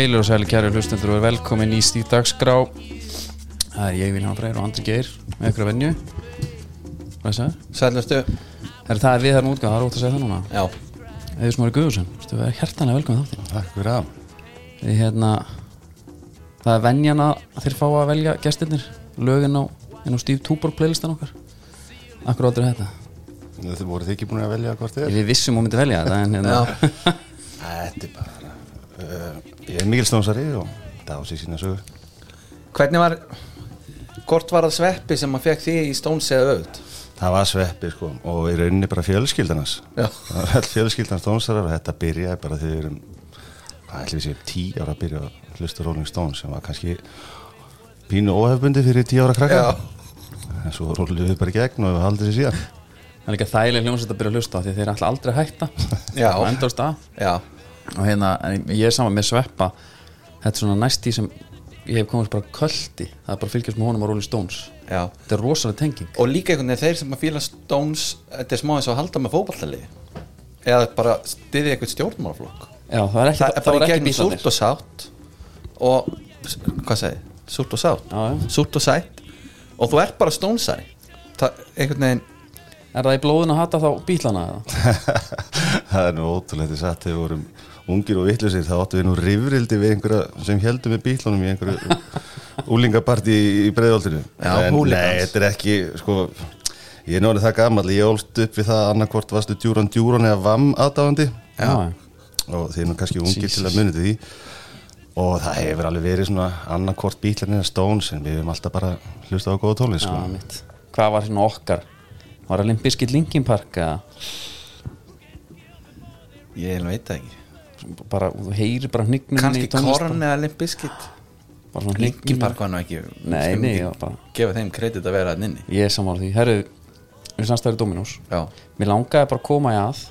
Heilir og sæli kæri hlustendur og velkomin í Stíf Dagskrá. Það er ég Vilhelm Freyr og Andri Geir með ykkur að venju. Hvað er það? Sælustu Er það við þarna útgáð, það er ótt að segja það núna. Já. Eður Smári Guðursson, þú er hjertanlega velkomin þáttinn. Takk fyrir það. Við hérna Það er venjan að þeir fá að velja gestirnir lögin á, á Stíf Túborg playlistan okkar. Akkur áttur þetta? Þið voru þið ekki búin að velja hvort þið er. Við vissum að mikil stónsari og það á sig sína sögu. Hvernig var Hvort var það sveppi sem maður fekk því í Stones eða auð Það var sveppi sko og í rauninni bara fjölskyldanas Já. Það var all fjölskyldan stónsarar og þetta byrjaði bara þegar við erum hvað ætlum við séum tí ára að byrja að hlusta Rolling Stones sem var kannski pínu óhefbundi fyrir tí ára krakka Já. en svo rúlum við bara í gegn og við haldið sér síðan. Það er líka þægileg hljómsveit að byrja að hlusta því þeir ætla aldrei að hætta. Já. Og og hérna, en ég er saman með sveppa. Þetta er svona næst í sem ég hef komist bara köldi, það er bara að fylgjast með honum á Rolling Stones, Já. Þetta er rosalega tenging. Og líka einhvern veginn þeir sem að fíla Stones Þetta er smá eins og að halda með fótballtali Eða bara styðja eitthvað stjórnmálaflokk. Já, það er ekki, Það er bara í gegnum bílarnir. súrt og sátt Og Hvað segi? Súrt og sátt. Súrt og sætt. Og þú ert bara Það einhvern veginn er það í blóðin að hata þá bílana eða? það er nú ótrúlega þegar við vorum ungir og vittlusir þá áttu við nú rifrildi við einhverja sem heldum með bílunum í einhverju úlingaparti í breiðoltinu. Já, en nei, þetta er ekki sko, ég er náttúrulega það gammal ég ólst upp við það annarkvort varstu djúran djúran eða vamm aðdáðandi já, og þið er nú kannski ungir til að muni til því. Og það hefur alveg verið svona annarkvort bílan eða Stones en við hefum alltaf bara hlusta á góða tónlist já, sko. hvað var hérna okkar? Var það Limbiskit Linkin Park eða? Ég veit ekki bara, þú heyrir bara hnignum Kanski Korn eða Limp Bizkit. Linkin Park var nú ekki Nei, nei, já, bara- Gefa þeim kredit að vera að inni. Ég er saman á því, herru við samstæður Dominós Já. Mér langaði bara að koma í að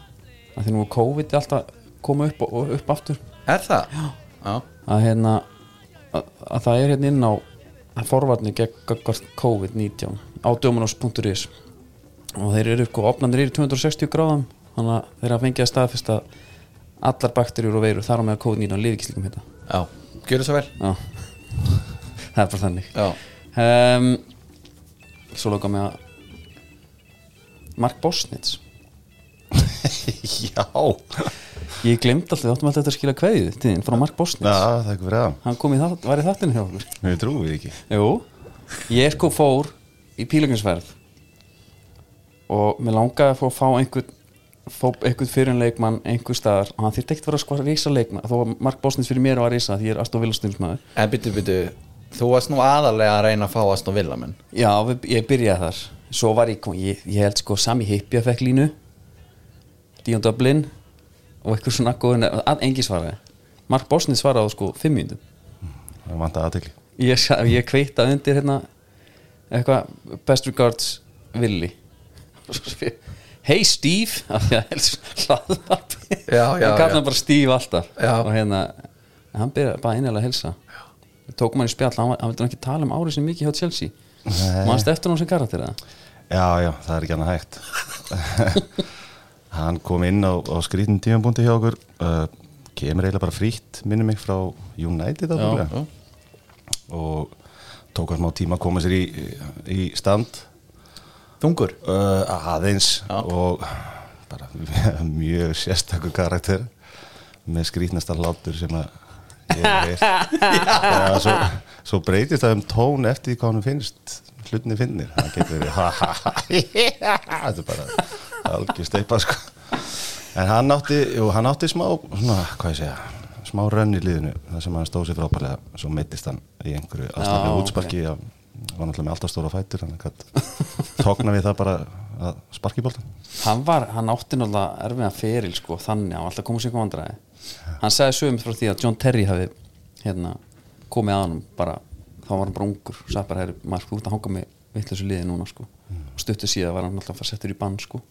að því nú er COVID alltaf koma upp og og upp aftur. Er það? Já. Já. Að hérna að, að það er hérna inn á forvarnir gegn gagnvart COVID-19 á dominos.is og þeir eru sko, opnandir eru í 260 gráðum þannig að þeir hafa fengið að staðfesta allar bakterjur og veirur þar á með COVID-19 lifi ekki slíkum hérna. Já Gjörðu svo vel. Já. það er bara þannig. Já. Um, svo lóka með að Mark Bosnitz. Já, ég glemt alltaf, við áttum alltaf eftir að skila kveðið þín frá Mark Bosnitz. Já, það er ekki verið að hann kom í það, var í þáttinu hjá okkur. Við trúum við ekki. Jú, ég sko fór í pílögninsverð og mér langaði að fá einhvern fá einhvern fyrir en leikmann einhver staðar og hann þyrfti ekkert að vera sko að rísa leikmann. Þó að Mark Bosnitz fyrir mér var að rísa því ég er Aston Villa stundismæður En byttu, byttu Þú varst nú aðalega að reyna að fá Aston Villa menn. Já, við, ég byrjaði þar. Svo var ég, ég, ég held sko Sami Hippja fekk línu Dion Dublin og eitthvað svona góðin, að engi svaraði. Mark Bosnitz svaraði á sko fimm mínútum. Það vant að aðtekli ég, ég kveita undir hérna eitthvað best regards Willi hey Steve. Að Já, já, hann já. hann bara Steve alltaf. Já. og hérna hann byrjaði bara einlega að helsa tókum hann í spjall, hann, hann vildi ekki tala um árið sem mikið hjá Chelsea. Mannst eftir hann sem karakter eða? Já, já, það er ekki annað hægt. Hann kom inn á, á skrítin tímabúndi hjá okkur. Uh, kemur eiginlega bara frítt minni mig frá United ábyggilega. og tók að smá tíma að koma sér í, í stand Þungur uh, aðeins Já. og bara mjög sérstakur karakter með skrítnasta hlátur sem að ég ja, svo, svo breytist það um tón eftir hvað hann finnst hlutinni finnir það getur verið þetta er bara algjör steipa sko. en hann átti, jú, hann átti smá svona, hvað ég segja smá rönn í liðinu þar sem hann stóð sér frábærlega svo meittist hann í einhverju aðstæðlega útsparki okay. Var náttúrulega með alltaf stóra fætur hann tókna við það bara að sparki bóltan hann var, hann átti náttúrulega erfiðan feril sko, þannig að hann alltaf komið sér eitthvað vandræði. Hann sagði sögum frá því að John Terry hafi hérna, komið að hann bara, þá var hann bara ungur og sagði bara, herri, Mark, þú ert að hanga með vitleysu liði núna sko, og stuttu síðan var hann alltaf að fara settur í bann sko,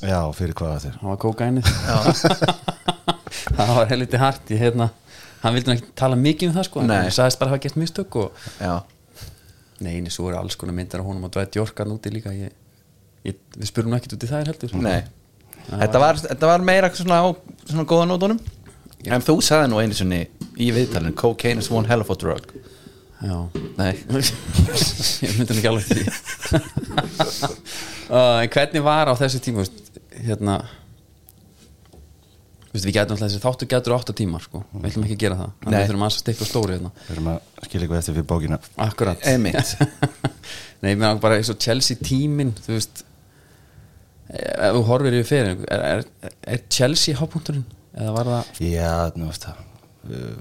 já, fyrir hvað þetta? Er hann var kókainið það var helviti hart ég, hérna, hann vildi ekki tala mikið um það sko, hann sagðist bara að hafa gert mistök og Já Nei, nei, svo eru alls konar myndar af honum og Dwight Yorkan úti líka. Ég, ég, Við spurum ekkert út í það heldur. Nei. Þetta var, þetta var meira svona á svona góða nótunum. En þú sagði nú einu sinni í viðtalinu Cocaine is one hell of a drug. Já. Nei, Ég myndi ekki alveg því. Uh, En hvernig var á þessu tíma Hérna Vistu, við gætum alltaf þessi þáttu gætur átta tímar sko. við ætlum ekki að gera það. Þannig Nei. við þurfum að stikka stóri hérna. Við erum að skilja eitthvað eftir fyrir bókina. Akkurat. Nei, mér er bara eins og Chelsea tímin þú veist ef þú horfir yfir fyrir er, er, er Chelsea hápunkturinn? Eða var það Já, nú veist það.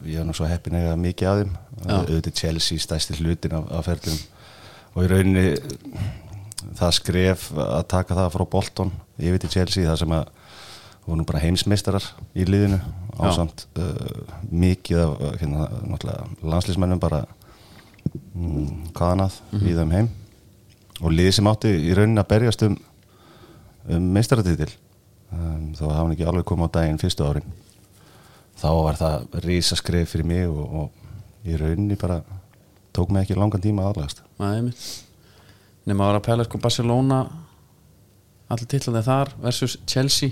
Ég er nú svo heppin að eiga mikið af þeim. Auðvitað Chelsea stæsti hlutin af, af ferðlum og í rauninni það skref að taka það frá Bolton yfir til Chelsea það sem að voru bara heimsmeistarar í liðinu ásamt uh, mikið af uh, hérna, náttúrulega landslísmennum bara mm, hvaðanað mm -hmm. í þeim heim. Og liði sem átti í rauninni að berjast um, um meistaratitil um, þá hann ekki alveg komið á daginn fyrstu árin. Þá var það rísaskref fyrir mig og, og í rauninni bara tók mig ekki langan tíma að aðlagast. Nema að vera að pæla sko Barcelona allir titlaði þar versus Chelsea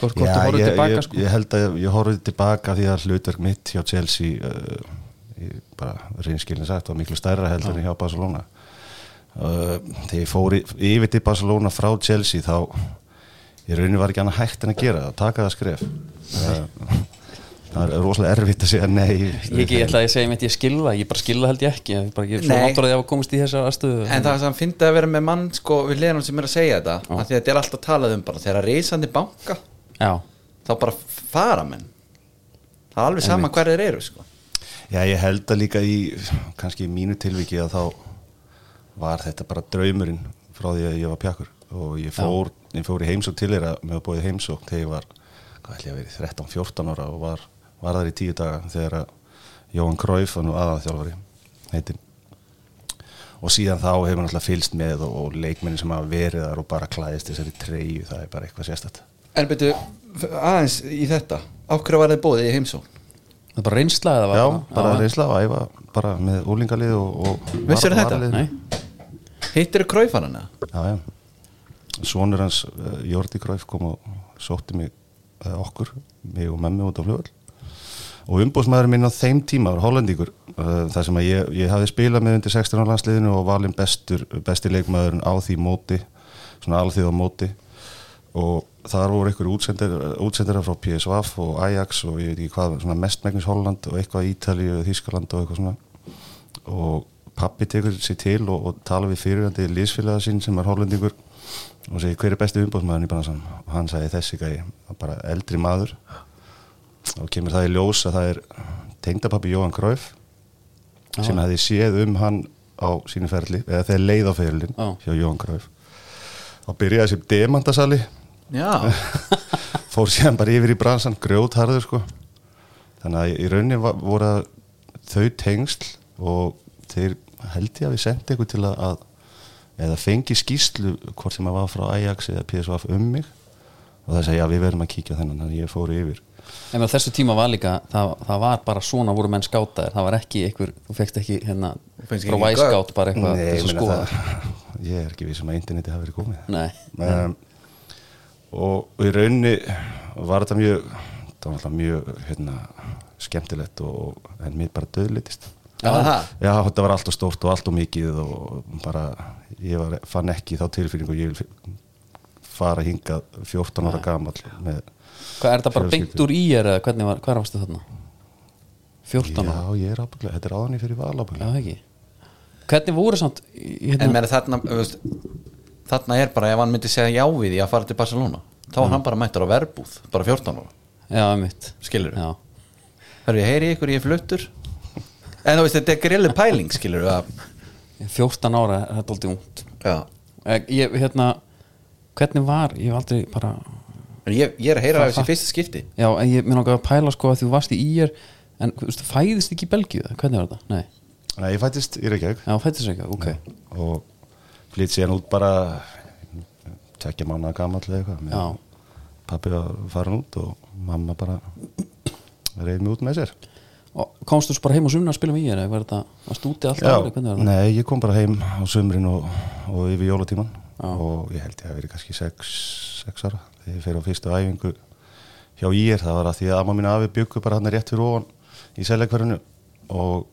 hvort, þú ég, tilbaka ég, sko? ég held að ég horfði tilbaka því að hlutverk mitt hjá Chelsea uh, ég bara reynskilin sagt var miklu stærra heldur en hjá Barcelona. Uh, þegar ég fór yfir til Barcelona frá Chelsea þá í rauninni var ekki annað hægt en að gera að taka það skref. Uh, það er rosalega erfitt að segja nei. Ég, ekki, ég ætla að segja mitt ég skilða ég bara skilða held ég ekki ég, bara, ég ég En það sem finnst að vera með mann sko við leðanum sem er að segja þetta Já. af því að þetta er alltaf talað um bara þegar reysandi banka já, þá bara fara menn. Það er alveg sama hver þeir eru sko. Já, ég held að líka í kannski í mínu tilviki að þá var þetta bara draumurinn frá því að ég var pjakkur. Og ég fór, ég fór í heimsók til þeirra með að bóðið heimsók þegar ég var, hvað ætli ég að verið 13-14 ára og var, var þar í tíu daga þegar að Jóhann Kræf var nú aðanþjálfari heitinn. Og síðan þá hefur náttúrulega fylst með og, og leikmennin sem hafa verið þar og bara klæðist þessari treyju, það er bara eitthvað sérstætt En byrju, aðeins í þetta Ákveður var þið bóðið í heimsón það er bara reynsla eða var Já, það? bara Já. reynsla að æfa bara með úlingalið og, og Vissirðu var- þetta? Nei. Hittir þið kræfanana? Já, já. Svonur hans uh, Jordi Kræf kom og sótti mig uh, okkur, mig og memmi út á fljóðal og umbúsmaður minn á þeim tíma var hollendíkur uh, þar sem að ég, ég hafi spilað með undir 16 á landsliðinu og valinn bestur, besti leikmaðurinn á því móti svona alþjóða móti og þar voru einhverju útsendir, frá PSVaf og Ajax og ég veit ekki hvað, svona mestmægnis Holland og eitthvað Ítalíu, Þískaland og eitthvað svona. Og pappi tekur sér til og, og tala við fyrirhandi lísfélaga sín sem er hollendingur og segir hver er besti umbóðsmaðurinn í bransan og hann sagði þessi gæi, bara eldri maður. Og kemur það í ljós að það er tengdapappi Jóhann Kræf sem hefði séð um hann á sínu ferli, eða þegar leið á ferlin Já. hjá Jóhann Kræf og byrjaði sem demandasali fór síðan bara yfir í bransan grjótharður sko. Þannig að í rauninni va- voru þau tengsl og þeir held ég að við sendi eitthvað til að, að eða fengi skýslu hvort sem að var frá Ajax eða PSV um mig. Og það segja já við verðum að kíkja á þennan þannig að ég fór yfir. En á þessu tíma var líka það, það var bara svona voru menn skátaðir. Það var ekki einhver, þú fekst ekki hérna frá væskátt bara eitthvað Nei, ég að meina skoða. það, ég er ekki við sem að interneti hafi verið komið. Nei, um, og, og í rauninni var þetta mjög það var alltaf mjög hérna, skemmtilegt og, en mér bara döðlitist Já. Já, þetta var allt og stórt og allt og mikið og bara, ég var, fann ekki þá tilfinningu ég vil fara hingað 14 ára gamall með, hvað er þetta bara beint úr í er eða hvernig var, hvað varstu þarna? 14 Já, ára, ég er ábygglega, þetta er áðan ég fyrir val já ábygglega það ekki. Hvernig voru samt í- en hérna, meira þarna veist, þarna er bara ef hann myndi segja já við því að fara til Barcelona þá er hann bara mættur á verbúð, bara 14 ára. Já, mitt skilur er ég heyri ykkur, ég er fluttur. En þú veist, þetta er grillu pæling, skilur að, 14 ára er þetta aldrei ungt. Já. Ég, hérna hvernig var, ég hef aldrei bara En ég, ég er að heyra af þessi fyrsta skipti. Já, en ég mér langar að pæla sko að þú varst í ír en þú veist, fæðist ekki í Belgíu hvernig var þetta? Nei, Nei, ég fættist í Reykjavík. Já, fæðist ekki, ok. Og flytt síðan út bara tekja mánuða gamall eða eitthvað. Pappi var farin út og mamma bara reyði mig út með sér. Og komstu svo bara heim og sunna að spila ír eða var þetta, varst úti alltaf Já, nei, ég kom bara heim á sumrin og, og yfir jólatíman Já. og ég held ég að verið kannski 6 ára. Þegar ég fer á fyrstu æfingu hjá ír, það var að því að amma mín afi byggu bara hann rétt fyrir ofan í seljakverðinu og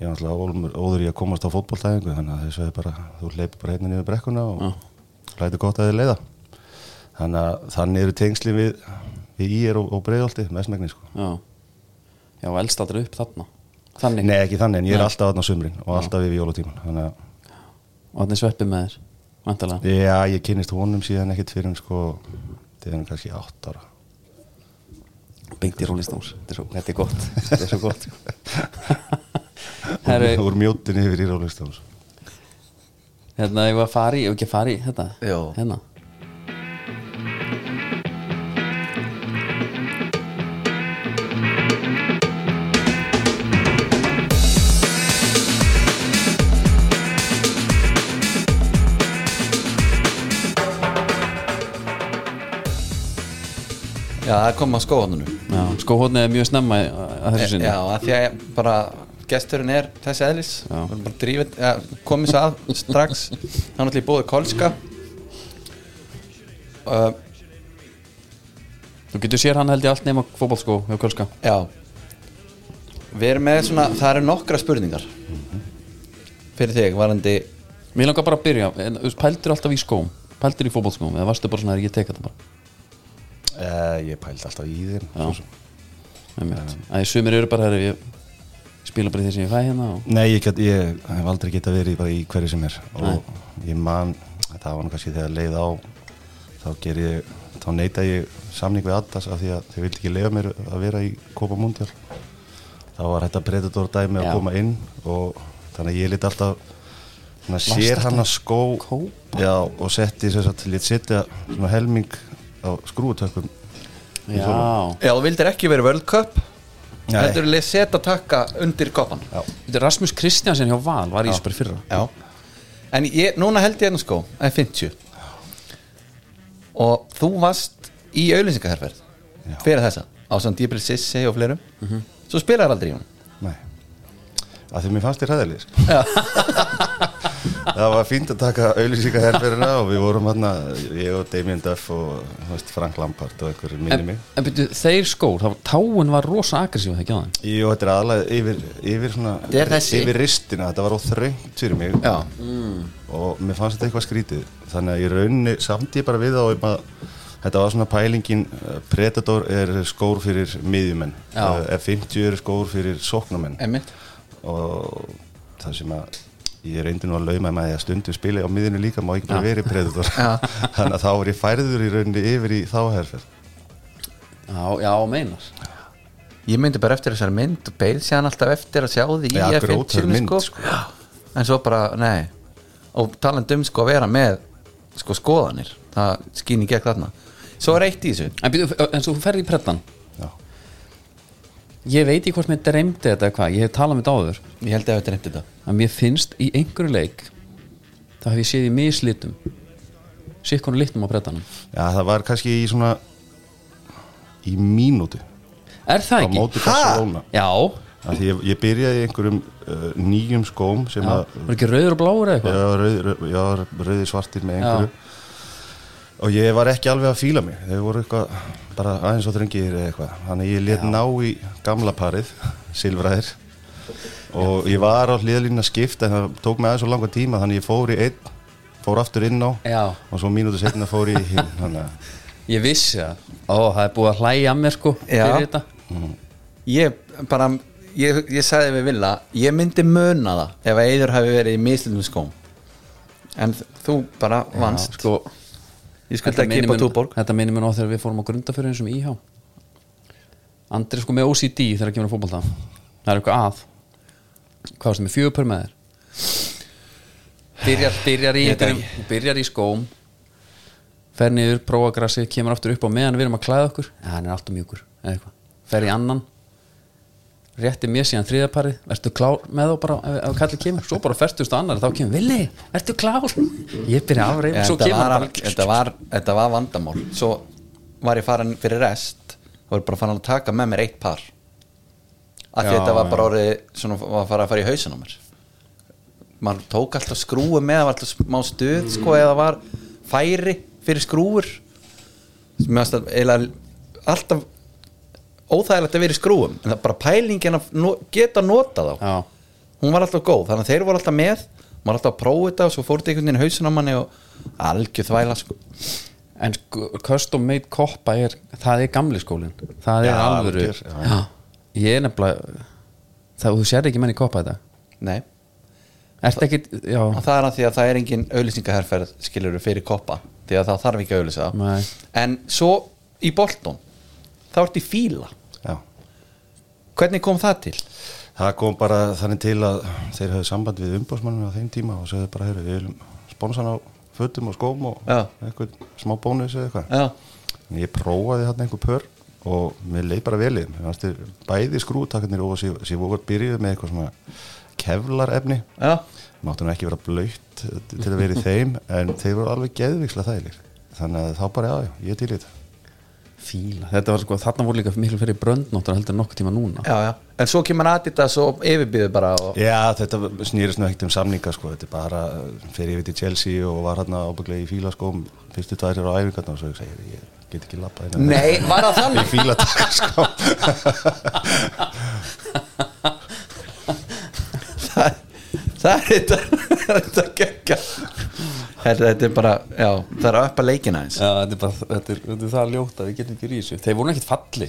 ég var ólmur- óður í að komast á fótboltæðingu þannig að þessu er bara, þú leipur bara hérna niður brekkuna og lætur gott að þið leiða. Þannig að þannig eru tengsli við, við ír og, og breiðolti mestmægni sko. Já, já og elst aldrei upp þarna. Þannig, Nei ekki þannig en ég er Nei. alltaf þarna á sumrin og alltaf við jólatíman þannig að og þannig sveppi með þér Vantalega Já, ég kynnist honum síðan ekkert fyrir sko, það er kannski átt ára. Beint í Rólistóns Þetta er svo- er gott. Þetta er svo gott Herru, Úr mjótin yfir í Rólistóns hérna ég var að fara í ekki að fara í þetta Jó. Hérna. Já, það kom að skóðanunu Já, skóhóðni er mjög snemma að þessu sinni. Já, að því að bara gesturinn er þessi eðlis. Drífið, ja, komið svo að strax. Hann ætla í bóði Kolska. Uh, Þú getur sér hann held ég allt nema fótbolskó hjá Kölska Já. Við erum með svona, það eru nokkra spurningar. Fyrir þig, varandi Mér langar bara að byrja en, Pældir alltaf í skóm? Pældir í fótbolskóm Eða varstu bara svona að ég teka þetta bara? Uh, Ég pældi alltaf í sem. Einmitt. Æ, sumir eru bara herri, ég spila bara í því sem ég fæ hérna og... Nei, ég, get, ég hef aldrei geta verið bara í hverju sem er. Og ég man, það var nú kannski þegar leið á þá ger ég, þá neita ég samning við Addas af því að þau vildi ekki leiða mér að vera í Copa Mundial. Þá var þetta Predator dæmi að koma inn og þannig að ég lit alltaf svona, sér hann að skó já, og setti þess að lít setja svona helming á skrúutökum Já, Já, þú vildir ekki verið World Cup. Nei. Þetta er seta takka undir koppan Já. Þetta er Rasmus Kristjansen hjá Val var í þessu bara í fyrra. Já. En ég, núna held ég hérna sko að 50 Og þú varst í auðlýsingaherferð Já. Fyrir þessa Á sann Djibril Sissi og fleirum. Svo spilaði aldrei í hún Nei. Að því mér fannst þér hæðileg sko. það var fínt að taka auðlýsinga herferina og við vorum hann ég og Damien Duff og veist, Frank Lampard og einhverjir minni En, mig. en byrju, þeir skór, það var, táin var rosa aggressív það ekki á þeim? Jú, þetta er aðalega yfir, yfir, svona, yfir ristina, þetta var óþröngt fyrir mig. Já. Og mér fannst þetta eitthvað skrítið. Þannig að ég raunni samt ég bara við á um að þetta var svona pælingin eh, Predator er skór fyrir miðjumenn. Eh, F50 er skór fyrir sóknamenn Einmitt. Og það sem að ég reyndi nú að lauma með því að stundu spila á miðinu líka má ekki bara verið predator. Þannig að þá er ég færður í rauninni yfir í þáherferð Já, já, meinar. Ég myndi bara eftir þessari mynd og beið sér hann alltaf eftir að sjá því í F50 grjóthörð mynd, sko. sko. En svo bara, nei. Og talandi um sko að vera með sko skoðanir. Það skýn í gegn þarna. Svo er eitt í þessu. En, en svo ferði í prettan Já. Ég veit ekki hvort mér dreymdi þetta eða hvað Ég hef talað með þetta áður. Ég held að þetta er nefnt þetta. Að mér finnst í einhverju leik þá hef ég séð í mislitum sikkonu litnum á prettanum Já, það var kannski í svona í mínútu. Er það á ekki? móti Barcelona. Já, ég, ég byrjaði í einhverjum uh, nýjum skóm sem já. að var ekki rauður og bláur eða eitthvað? Já, rauð, rauð, já, rauði svartir með einhverju og ég var ekki alveg að fíla mig. Þau voru eitthvað bara aðeins og þrengir eða eitthvað. Þannig ég let ná í gamla parið silfræðir. Og ég var á hliðalínu að skipta en það tók mig aðeins svo langa tíma þannig ég fór í einn fór aftur inn á Já, og svo mínútu setna fór ég í hinn þannig að ég vissi það Ó, það er búið að hlæja að mér sko fyrir þetta. Ég bara, ég, ég sagði við Villa Ég myndi muna það ef að Eiður hafi verið í mislutum skóm. En þú bara vannst. Sko, Ég skulda ekki upp á túborg. Þetta minnir mér á þegar við fórum á grundafyrir eins og íhá. Andri er sko með OCD þegar kemur að fótbolta. Það er eitthvað að. Hvað varstu með? Fjögur pör með þér? Byrjar, byrjar í veit einhverjum, Byrjar í skóm. Fer niður, prófa grassi Kemur aftur upp á meðan við erum að klæða okkur. Hann er alltaf eitthvað. Fer í annan Rétti mér síðan þriðaparið Ertu klár með þá bara ef, kallið kemur? Svo bara ferstust annar Þá kemur Vili, ertu klár? Ég byrja að afreif Svo kemur var, þetta, var, þetta var vandamál. Svo var ég farin fyrir rest og var bara farin að taka með mér eitt par. Af því þetta var bara orðið svona var að fara að fara í hausin á mér. Maður tók alltaf skrúu með var alltaf smá stuð sko eða var færi fyrir skrúur sem ég varst að eiginlega alltaf óþægilegt að vera í skrúum en það bara pælingin að no, geta nota þá. Já, hún var alltaf góð, þannig að þeir voru alltaf með maður alltaf að prófa þetta og svo fór þetta einhvern veginn í hausin á manni og algjör þvæla sko. en sko, custom made koppa er, það er gamli skólin það er alvöru ég er nefnilega það, þú sér ekki menn í koppa þetta? Nei, Ertu ekki, já, og það er að því að það er engin auðlýsingaherferð skilur fyrir koppa því að það þarf ekki að auðlýsa en svo í Bolton þá ertu í fíla. Hvernig kom það til? Það kom bara þannig til að þeir höfðu samband við umbásmannum á þeim tíma og sögðu bara, heyrðu, við viljum sponsan á fötum og skóm og Já. eitthvað smá bónus eða eitthvað. En Ég prófaði hann einhver pör og mér leið bara velið. Bæði skrútakarnir og sér, voru byrjuð með eitthvað svona kevlar efni. já, Máttu nú ekki vera blöytt til að vera í þeim en þeir voru alveg geðviksla þægilir. Þannig að þá bara, já, já, ég er til í þetta. Fíla. Þetta var sko, þarna voru líka miklu fyrir bröndnóttur heldur nokkuð tíma núna. Já, já. En svo kemur Adidas og yfirbýður bara og, Já, þetta snýrist nú ekkert um samninga sko, þetta er bara, fer ég við til Chelsea og var hérna ábygglega í fílaskóm fyrstu tværir á æfingarna og svo ég segi ég get ekki lappað hérna. Nei, var það í þannig? fílatak sko. það, það er þetta það er þetta er bara, já, það er að uppa leikina eins Já, þetta er, bara, þetta, er, þetta er það ljótt að við getum ekki rísu Þeir voru ekkit falli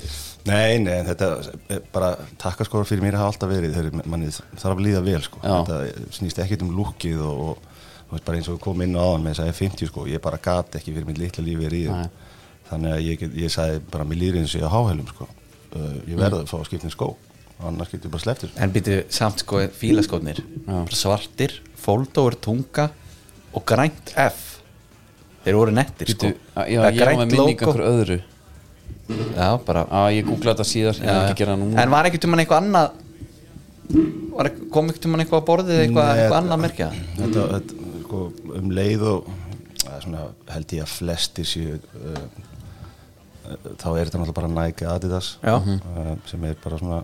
Nei, nei, þetta er bara takkaskóra fyrir mér hafa alltaf verið þegar manni þarf að líða vel sko. Já. þetta snýst ekkert um lúkið og, og þú veist bara eins og við komum inn á áðan með þess að F50 sko, ég bara gat ekki fyrir mitt litla lífi í Nei. þannig að ég, get- ég sagði bara mér líður eins og ég á háhælum sko. Uh, ég verði að fá að skipta um skó annars getur ég bara þessu. En býtu samt sko fílaskotnir. Svartir, fóldóur tunga og grænt F. Þeir voru nettir sko. Já, Það er ég var með minning logo. já, bara Já, ég googlaði þetta síðar, ég ekki að gera það núna. En var ekkert um hann eitthvað annað kom ekkert um hann eitthvað á borðið eitthvað, Nei, eitthvað annað merkja þetta, þetta sko, um leið og svona, held ég að flestir séu uh, þá er þetta náttúrulega bara Nike Adidas Já. uh, sem er bara svona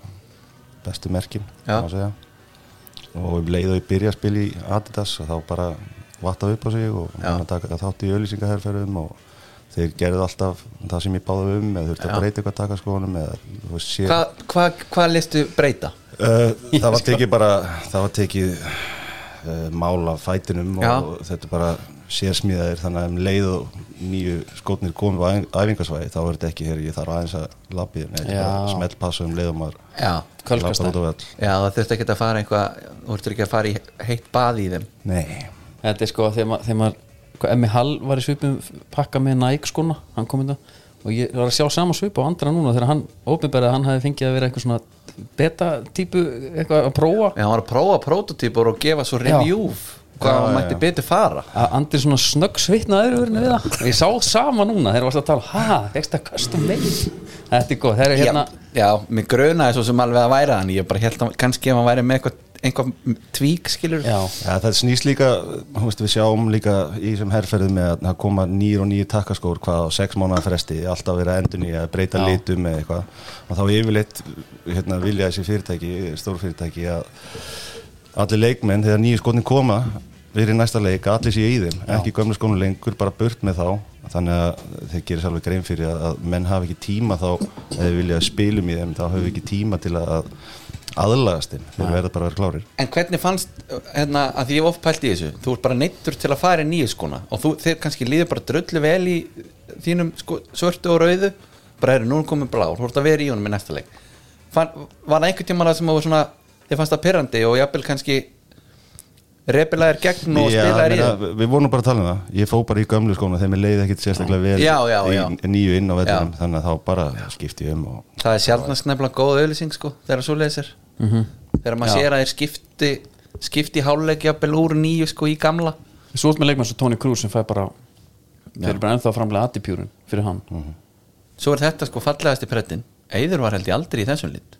bestu merkin og um leið og ég byrja að spila í Adidas og þá bara vatta upp á sig og taka þátt í ölýsingaherferðum og þeir gerðu alltaf það sem ég báði um eða þurfti Já. að breyta eitthvað takaskónum hvað hva, hva listu breyta? Uh, það var tekið bara það var tekið uh, mál af fætinum Já. og þetta bara sérsmíðaðir þannig að um leið og nýju skotnir komið á æf- æfingarsvæði þá er þetta ekki hér, ég þarf aðeins að Já. bara smellpassa um leið og maður já, Kölkastæð. lappar út á völl. Já það þurfti ekki að fara eitthvað þú þurfti ekki að fara í heitt bað í þeim. Nei, Þetta er sko þegar maður, maður hvað, Emmi Hall var í svipum pakka með Nike skona hann kom inn og ég var að sjá sama svipa á andra núna þegar hann óbyrberði að hann hafi fengið að vera eitthvað svona beta típu eitthvað að prófa. Já, hann var að prófa hvað Já, hann já, mætti já. betur fara. Að Andri svona snögg svitnaði öðru við það. Og ég sá sama núna þegar varst að tala ha, fegst það custom made? Þetta er góð, þeir eru hérna já, já, mér grunaði svo sem alveg að væra hann ég bara held að kannski ef hann væri með eitthvað, einhvað tvík skilur já, ja, það snýst líka veist, við sjáum líka í þessum herrferðum með að koma nýr og nýr takkaskór hvað á sex mánuða fresti, alltaf verið að endunni að breyta Já. litum eða eitthvað. Og þá yfirleitt hérna, vilja þessi fyrirtæki stórfyrirtæki að allir leikmenn þegar nýju skotni koma verið næsta leik, allir sé í þeim ekki gömlu skónu lengur, bara burt með þá. Þannig að þeir gerir sérlega grein fyrir að, að menn hafa ekki tíma þá eða vilja spilum í þeim, þá hafa ekki tíma til að aðlagast þeim, þeir verða bara að vera klárir. En hvernig fannst, hérna, að því ég hef oft pælt í þessu þú ert bara neittur til að fara í nýju skona og þú, þeir kannski líður bara drullu vel í þínum sko, svörtu og rauðu bara eru, nú er komið blár, þú ert að vera í honum í næsta leik. Fann, þið fannst það pyrrandi og jafnvel kannski repilaðir gegn og Já, spilaðir í meina, það við vorum bara að tala um það. Ég fó bara í gömlu skóna þegar mér leiði ekkit sérstaklega vel Já, já, já. í nýju inn á vellinum Já. þannig að þá bara skipti ég um og það er sjálfnast nefnilega góð auðlýsing sko, þegar svo leysir. Þegar maður sér að þeir skipti skipti háluleik jafnvel úr nýju sko í gamla. Svo ert með leikmann svo Tony Cruz sem fæ bara þeir eru bara ennþá framlega attipjúrin fyrir hann. Svo er þetta sko fallegast í prettin Eiður var held ég aldrei í þessum lit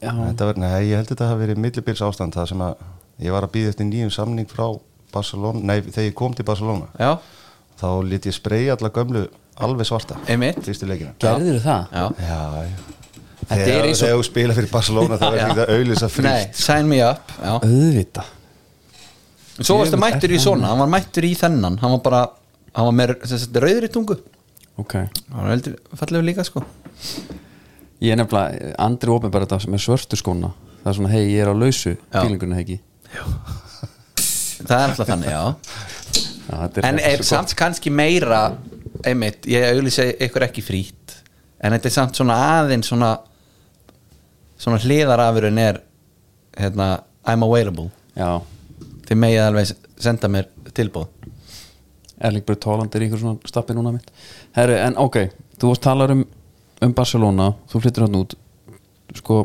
var, nei, ég held þetta hafi verið millibils ástand það sem að ég var að býða eftir nýjum samning frá Barcelona, nei, þegar ég kom til Barcelona. Já, þá lit ég spreyja alla gömlu alveg svarta gerður það? já. já. Þetta er þegar, eins og- þú spila fyrir Barcelona þá er það auðlýsa Nei, frítt sign me up já. auðvita svo varstu mættur í svona, hann var mættur í þennan hann var bara, hann var með sem sagt, rauðri tungu. Ok. Hann er veldig fallegu líka sko Ég er nefnilega, andri bara þetta sem er svörtu skóna. Það er svona, hei, ég er á lausu fílingurinn ekki það er alltaf þannig, já. Já, þetta en er samt kannski meira einmitt, ég auðlýsa ykkur ekki frýtt en þetta er samt svona aðeins svona svona hliðarafurinn er hérna, I'm available. Gott. Já, þið megið alveg senda mér tilbúð Erling Braut Haaland er ykkur svona stappi núna mitt. Herru, en ok, þú varst talar um um Barcelona, þú flyttir hann út sko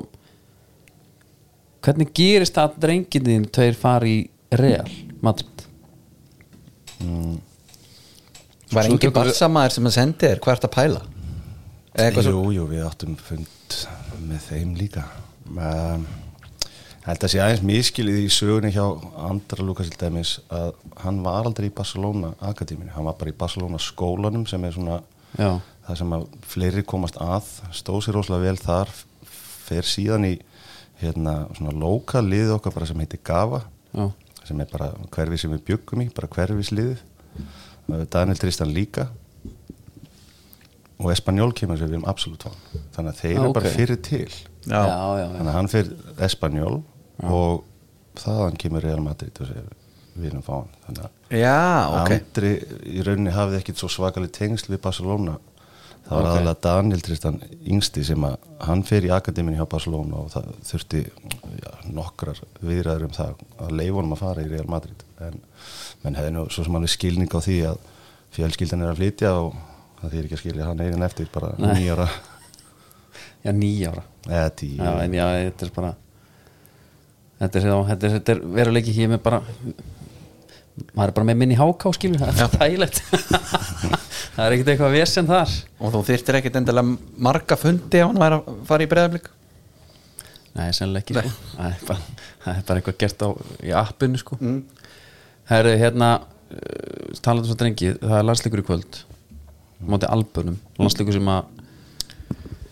hvernig gerist það að drenginðin tveir fari í Real Madrid? Var Svo engin barsamæður sem að sendi þér? Hvert að pæla? Eða eitthvað Jú, svo jú, við áttum fund með þeim líka. Um, held að sé aðeins miskilið í sögunni hjá Andra Lukas til dæmis að hann var aldrei í Barcelona akademíinu, hann var bara í Barcelona skólanum sem er svona Já, það sem að fleiri komast að stóð sér rosalega vel þar fer síðan í hérna svona lokal liðið okkar bara sem heitir GAFA já, sem er bara hverfi sem við byggum í bara hverfisliðið. Daniel Tristan líka. Og Espanjól kemur sem við erum absolutt van þannig að þeir eru ok. bara fyrir til. Já, já, já. þannig að hann fyrir Espanjól og þaðan kemur Real Madrid og segir við erum hann þannig að já, ok. Andri í rauninni hafði ekkit svo svakalig tengsl við Barcelona það var Ok. aðalega Daniel Tristan yngsti sem að hann fer í akademinu hjá Barcelona og það þurfti já, nokkrar viðræður um það að leifa honum að fara í Real Madrid. En menn hefði nú svo sem alveg skilning á því að fjölskyldan er að flytja og það þýr ekki að skilja hann eigin eftir bara Nei. nýjara já, nýjára eða tíu. Já, en já, þetta er bara Þetta er, þetta er, þetta er veruleiki hér með bara maður er bara með minni háká skilur það er tægilegt það er ekkert eitthvað vesen þar. Og þú þyrftir ekkit endilega marga fundi ef hann að fara í breyðablík Nei, sennilega ekki sko. það, er bara, það er bara eitthvað gert á í appinu sko. Mm. Herri, hérna uh, talandi svo drengi, það er landsleikur í kvöld. Móti albunum, landsleikur sem að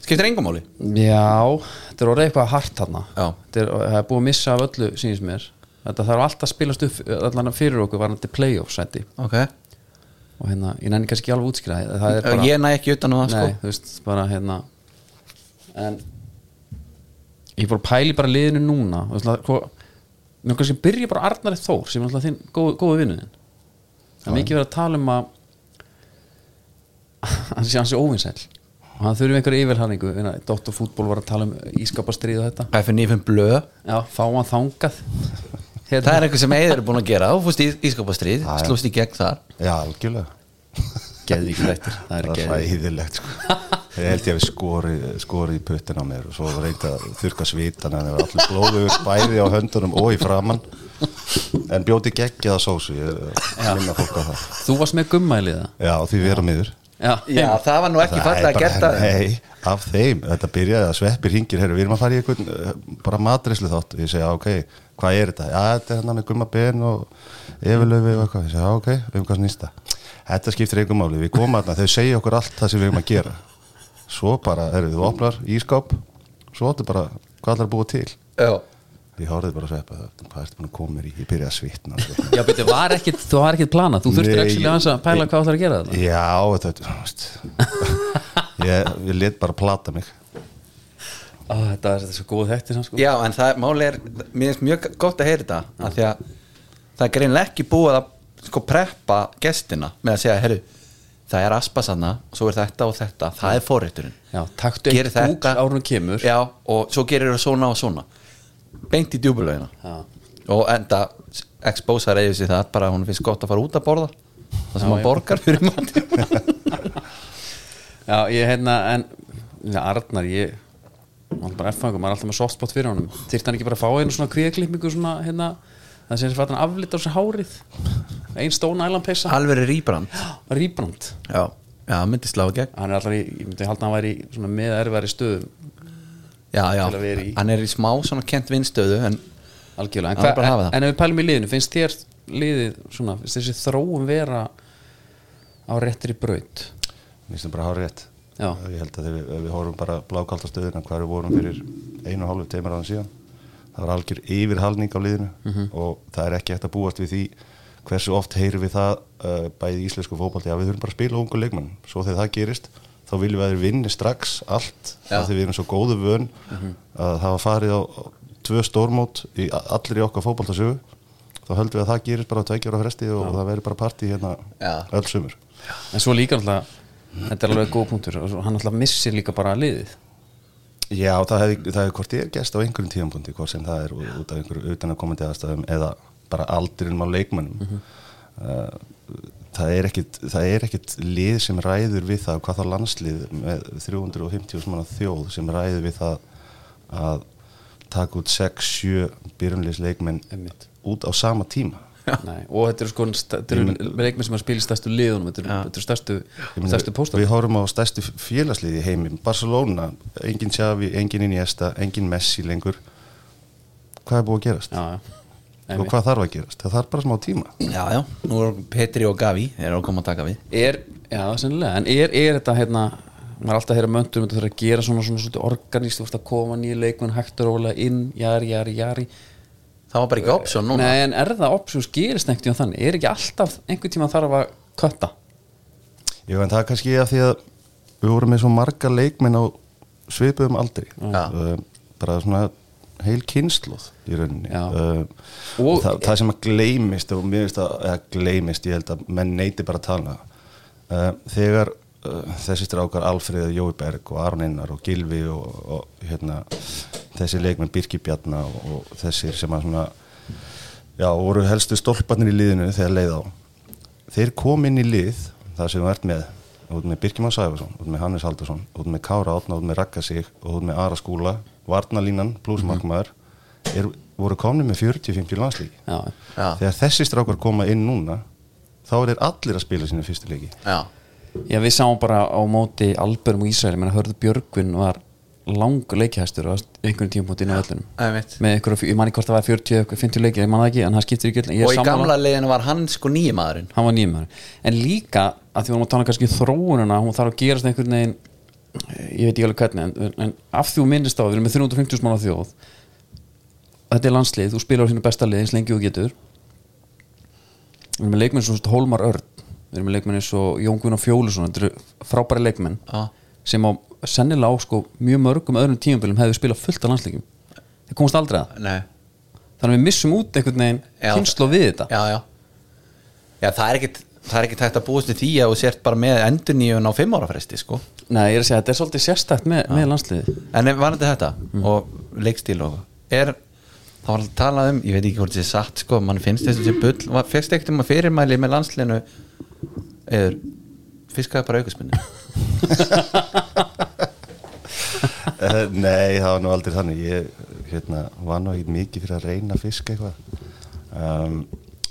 skiptir engum máli. Já, þetta er orðið eitthvað hart þarna. Já. Þetta er, það er búið að missa af öllu sínist mér. Þetta þarf alltaf að spilast upp allan fyrir okkur varandi playoff sæti. Ok, og hérna, ég næni kannski alveg útskýra ég næ ekki utan á það nei, sko þú veist, bara hérna. En ég fór að pæli bara liðinu núna þú veist, hvað mér kannski byrja bara Arnari Þór sem er alltaf þinn góð, góðu vinnuðin það er mikið verið að tala um að hann sé hans er óvinsæl og hann þurfi einhverja yfirhalningu Dóttor fútból var að tala um ískapastrið og þetta. FNF blöð já, fá hann þangað hérna, það er eitthvað sem Eður er búin að gera. Þú fúst í ískapastrið, slúst í gegn þar. Já algjörlega. Geði ekki þættir það er það er geði ræðilegt sko. ég held ég að við skorið skori í puttin á mér og svo reyndi að þurka svitan en það var allir blóður bæði á höndunum og í framann en bjóti geggjaða sósu. Ég minna fólk á það. Þú varst með gummælið það já því við erum yfir já, já, það var nú ekki gert að nei, af þeim, þetta byrjaði að sveppir hringir. Herru, við erum að fara í einhvern uh, bara matrislu þátt og ég segja ok, hvað er þetta? Já, þetta er hérna með gumma ben og yfirlöfi og eitthvað, ég segja ok, um hvað snýst það þetta skiptir einhver máli, við komum að þau segja okkur allt það sem við erum að gera. Svo bara, herru, þú opnar ískáp svo áttu bara, hvað ætlar að búa til? Já, ég horfði bara að sveppa það hvað ertu búin að koma mér í, ég byrjaði að svitna. Já betur, var ekkit, þú var ekkit planað. Þú þurftir ekki að pæla hvað það er að gera þetta já, þetta þú veist, ég, ég let bara plata mig Ó, þetta, er, þetta svo góð þekkt sko. já, en það máli er mér finnst mjög gott að heyra þetta af því að það er greinlega ekki búið að sko preppa gestina með að segja, herru, það er aspasanna svo er þetta og þetta, það er forrétturinn já, taktu eitt búk þetta. árunum kemur já, og svo gerir það svona og svona beint í djúbulögina Já. og enda expósar eða sér það bara að hún finnst gott að fara út að borða það sem já. borgar fyrir mati já, ég hérna en Arnar, ég hann bara effangur, maður er alltaf með softspot fyrir honum. Þyrfti hann ekki bara að fá einu svona kvíðaklippingu svona hérna, það sem fatt hann aflita á sér hárið. Ein stóna ælanpeysa alveg er rýbrand. Rýbrand. Já, já, myndi slá í gegn. Hann er alltaf í, ég myndi halda að hann væri í svona með erfæri stöðum. Já, já, Til að vera í- hann er í smá svona kent vinstöðu en algjörlega, en, er bara að hafa hva, það. en ef við pælum í liðinu finnst þér liðið svona, finnst þessi þróum vera á réttri braut? Mér finnst það bara hár rétt Já. Ég held að þegar við, ef við horfum bara blákalda stöðuna hvað við vorum fyrir einu og hálfu teimur áðan síðan það var algjör yfirhalning á liðinu Mhm. og það er ekki hægt að búast við því hversu oft heyrum við það uh, bæði í íslensku fótbolti að við þurfum bara að spila ungu leikmenn svo þegar það gerist þá viljum við að þeir vinni strax allt því við erum svo góðu vön að það var farið á tvö stórmót í, allir í okkar fótboltasögu. Þá höldum við að það gerist bara á tveikjara fresti og það verður bara partí hérna öll sumur. En svo líka alltaf þetta er alveg góð punktur. Og hann alltaf missir líka bara liðið. Já, það hefði hvort ég er gæst á einhverjum tíðanbúndi hvort sem það er ú- út af einhverju utan að komandi aðstæðum eða bara aldrinum á leikmannum uh, það er ekkit það er ekkit lið sem ræður við það hvað þá landslið með 350 manna þjóð sem ræður við það að taka út 6-7 byrjunleis leikmenn út á sama tíma Nei, og þetta eru sko þetta eru leikmenn sem að spila í stærstu liðunum þetta eru, þetta eru stærstu, stærstu póstar. Við horfum á stærstu félagsliði í heimim Barcelona, engin Xavi, engin Iniesta engin Messi lengur. Hvað er búið að gerast? já, já. og hvað þarf að gerast? Það þarf bara smá tíma. Já, já, nú er Petri og Gavi eru að koma að taka við. Er, já, sennilega. En er, er þetta hérna maður er alltaf að heyra möndur um þetta að gera svona svona, svona organíst, þú veist að koma nýja leikmenn hægt og rólega inn, jari, jari, jari Það var bara ekki option núna. Nei, en er það options gerist neitt í þannig? Er ekki alltaf einhvern tíma þarf að kötta? Jú, en það er kannski að því að við vorum með svo marga leikmenn á svipuðum aldri. Já. uh, bara svona heil kynsluð í rauninni. Uh, Og- það, það sem að gleymist og mér finnst að, eða gleymist ég held að menn neyti bara að tala. Uh, þegar þessi strákar Alfreð Jói Berg og Aron Einar og Gilvi og, og hérna þessi leikmenn Birki Bjarna og, og þessir sem að svona já, voru helstu stólparnir í liðinu þegar leið á. Þeir kom inn í lið það sem þú ert með út með Birkjumar Sæfarsson, út með Hannes Haldursson út með Kára Átna, út með Rakkasík og út með Ara Skúla, Varnalínan pluss markmaður, er, voru komni með 40-50 landslíki já, Já, þegar þessi strákar koma inn núna þá er þeir allir að spila sína fyrstu leiki. Já, já, við sáum bara á móti Alberum og Ísrael, menn að hörðu Björgvin var langur leikihæstur á einhvern tímpúnt inn á öllunum með einhverju, ég man ekki hvort það var 40 eða 50 leikir, ég man það ekki, en það skiptir ekki öll- Og í gamla leiðinu var hann sko nýjumadurinn hann var nýjumæður en líka að því við vorum að tala kannski um þróunina hún þarf að gerast einhvern veginn ég veit ekki alveg hvernig en, en af því þú minnist á, við erum með 350 manna þjóð þetta er landslið, þú spilar á sínu besta lið eins lengi og þú getur. Við erum með leikmenn við erum með leikmenn eins og Jón Gunnar Fjólusson þetta eru frábæri leikmenn Já, sem á sennilega á sko mjög mörgum öðrum tímabölum hefðu spilað fullt af landsleikum þeir komast aldrei að. Nei. Þannig að við missum út einhvern veginn Já. kynslu við þetta. Já, já. Já, það er ekkit Það er ekkit hægt að búast við því að þú sért bara með endurníun á fimm ára fresti sko. Nei, ég er að segja, þetta er svolítið sérstætt með, með landsliði En var þetta þetta og leikstíl og er það var alltaf talað um, ég veit ekki hvort þetta er satt sko, mann finnst þessu sem bull Var- fékkstu ekkert um að fyrirmæli með landslinu eður fiskaði bara aukasminni Eh, Nei, það var nú aldrei þannig. Ég hérna, var nú ekkert mikið fyrir að reyna að fiska eitthvað. Um,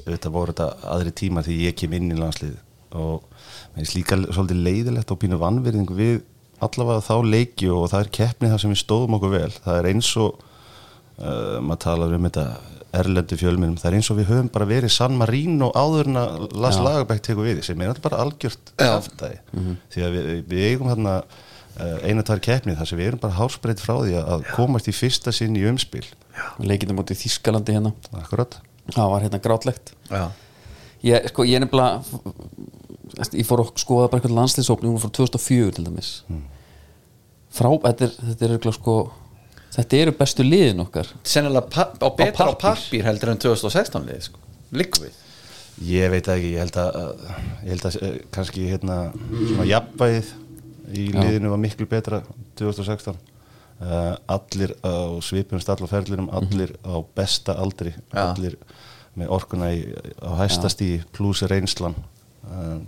þetta voru þetta aðri tíma því ég kem inn í landslið og mér finnst líka svolítið leiðilegt og pínu vannverðing við allavega þá leiki og það er keppni þar sem við stóðum okkur vel. Það er eins og uh, maður talar um þetta erlendu fjölminum það er eins og við höfum bara verið San Marino áður en að Las Lagerbæk tekur við sem er alltaf bara algjört aftæði því að við, við eigum hérna uh, eina tvær keppni þar sem við erum bara hálsbreytt frá því að- að komast í fyrsta sinn í umspil. Leikindum út í Þískalandi hérna. Akkurat. Það var hérna grátlegt. Já, ég, sko, ég nefnilega ég fór að skoða bara eitthvað landsliðsókn hún fór 2004 til dæmis. Frá, þetta er, þetta er sko þetta eru bestu liðin okkar. Sennilega á betra á pappír. pappír heldur en 2016 lið sko, líku við. Ég veit ekki, ég held að uh, ég held að uh, kannski hérna svona jafnvægið í liðinu var miklu betra 2016 uh, allir á svipum stall og ferðlirum, allir á besta aldri, Já. allir með orkuna í, á hæstastíi pluss reynslan. Uh,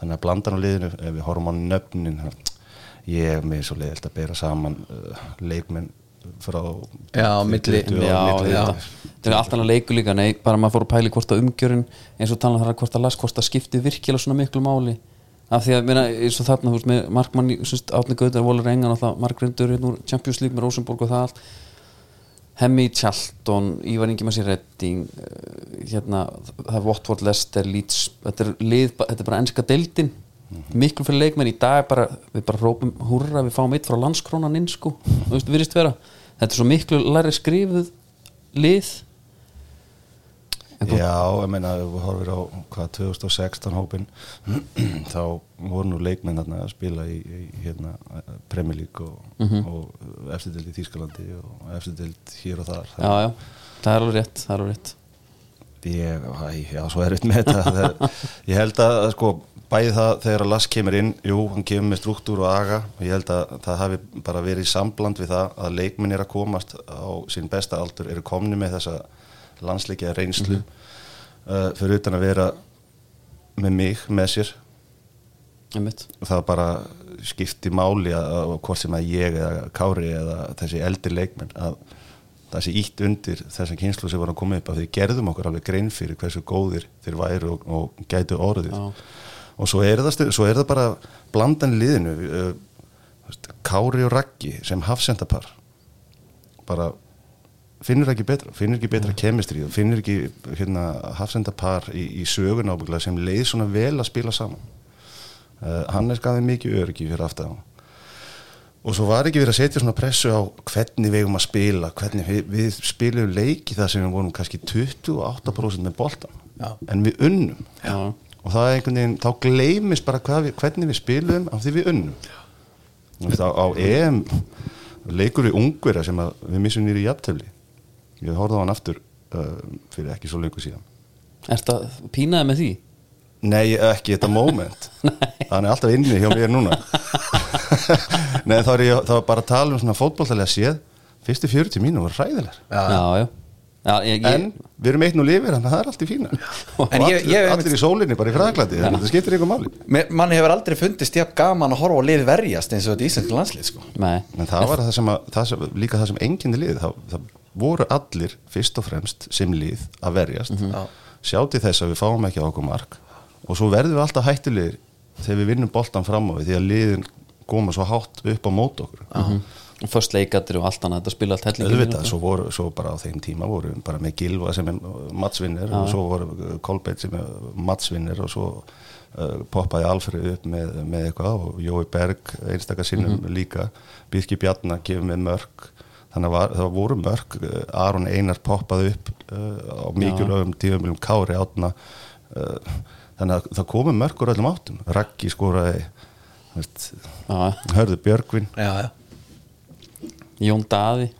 þannig að blandan á liðinu, ef við horfum á nöfnin ég er með svo leiðilt að bera saman uh, leikmenn frá Já, milli- 20 já, á milli já. þetta er allt annað leikur líka nei, bara maður fór að pæli hvort að umgjörun eins og tala þar að hvort að las hvort að skipti virkilega svona miklu máli. Af því að meina, eins og þarna þú veist markmann átni Gautar, Volur Engan alltaf markgrindur hérna úr Champions League með Rosenborg og það allt. Hemmi Charlton, Ívar Ingi Massi Redding eh, hérna, það er Watford, Leicester, Leeds þetta er, lið, þetta er bara ennska deildin miklu fyrir leikmenn í dag bara, við bara rópum húrra, við fáum eitt frá landskrónan inn sko, virðist vera. Þetta er svo miklu læri skrifuð lið. Já, ég meina við horfir á hvað 2016 hópin þá voru nú leikmenn að spila í, í hérna, Premier League og, Mhm. og eftirdeld í Þýskalandi og eftirdeld hér og þar. Já, já, það er alveg rétt það er alveg rétt. Ég, já, svo er þetta. Með þetta ég held að sko bæði það þegar að Lass kemur inn jú, hann kemur með struktúr og aga og ég held að það hafi bara verið í sambland við það að leikminn er að komast á sín besta aldur, eru komni með þessa landsleikja reynslu uh, fyrir utan að vera með mig, með sér. Einmitt. Það bara skipti máli að, að hvort sem að ég eða Kári eða þessi eldri leikmenn að það sé ítt undir þessa kynslu sem var að koma upp að við gerðum okkur alveg grein fyrir hversu góðir þeir væru og, og gætu orðið. Já. Og svo er það, svo er það bara blandan í liðinu veist, Kári og Raggi sem hafsendapar. Bara finnur ekki betra, finnur ekki betra kemistri og finnur ekki hérna, hafsendapar í, í sögun ábygglega sem leið svona vel að spila saman. Uh, hann er skafið mikið öryggi fyrir aftan. Og svo var ekki verið að setja svona pressu á hvernig við eigum að spila hvernig við, við spilum leiki þar sem við vorum kannski 28% með boltan Já. en við unnum. Já, og það er einhvern veginn, þá gleymist bara við, hvernig við spilum af því við unnum. Á, á EM leikur við ungverja sem við missum nýri jafntefli. Ég horfði á hann aftur uh, fyrir ekki svo lengur síðan. Ertu að pínaði með því? Nei, ekki þetta moment. Hann er alltaf inni hjá mér núna. Nei, þá er ég þá er bara að tala um svona fótbolltalega séð. Fyrstu 40 mínu voru hræðilegar. Já, já, já ég, En ég, við erum eitt nú lifir Þannig að það er allt í fína Og En ég- allir, ég- allir í sólinni bara í fræðglandi Þetta skiptir ykkur máli. Mér- mann hefur aldrei fundist jafn gaman að horfa á lið verjast eins og þetta íslenska landslið sko. nei, En það var það sem, að, það sem líka það sem enginni lið það, það voru allir fyrst og fremst sem lið að verjast. Já. sjá til þess að við fáum ekki á okkur mark. Og svo verðum við alltaf hættulegir þegar við vinnum boltan fram á við því að liðin koma svo hátt upp á mót okkur. Og först leikatir og allt annað þetta spila allt hellingi auðvitað, svo, voru, svo bara á þeim tíma voru bara með Gilva sem er matsvinnir og svo voru Kolbeitt sem er matsvinnir og svo uh, poppaði Alfred upp með, með eitthvað og Jói Berg einstakar sinnum líka. Birki Bjarnar kemur með mörg þannig að var, það voru mörg uh, Aron Einar poppaði upp uh, á mikilvægum tíðumilum Kári átna uh, þannig að það komu mörg úr öllum áttum. Raggi skoraði veist, hörðu Björgvin. Já, já. Jón Daði.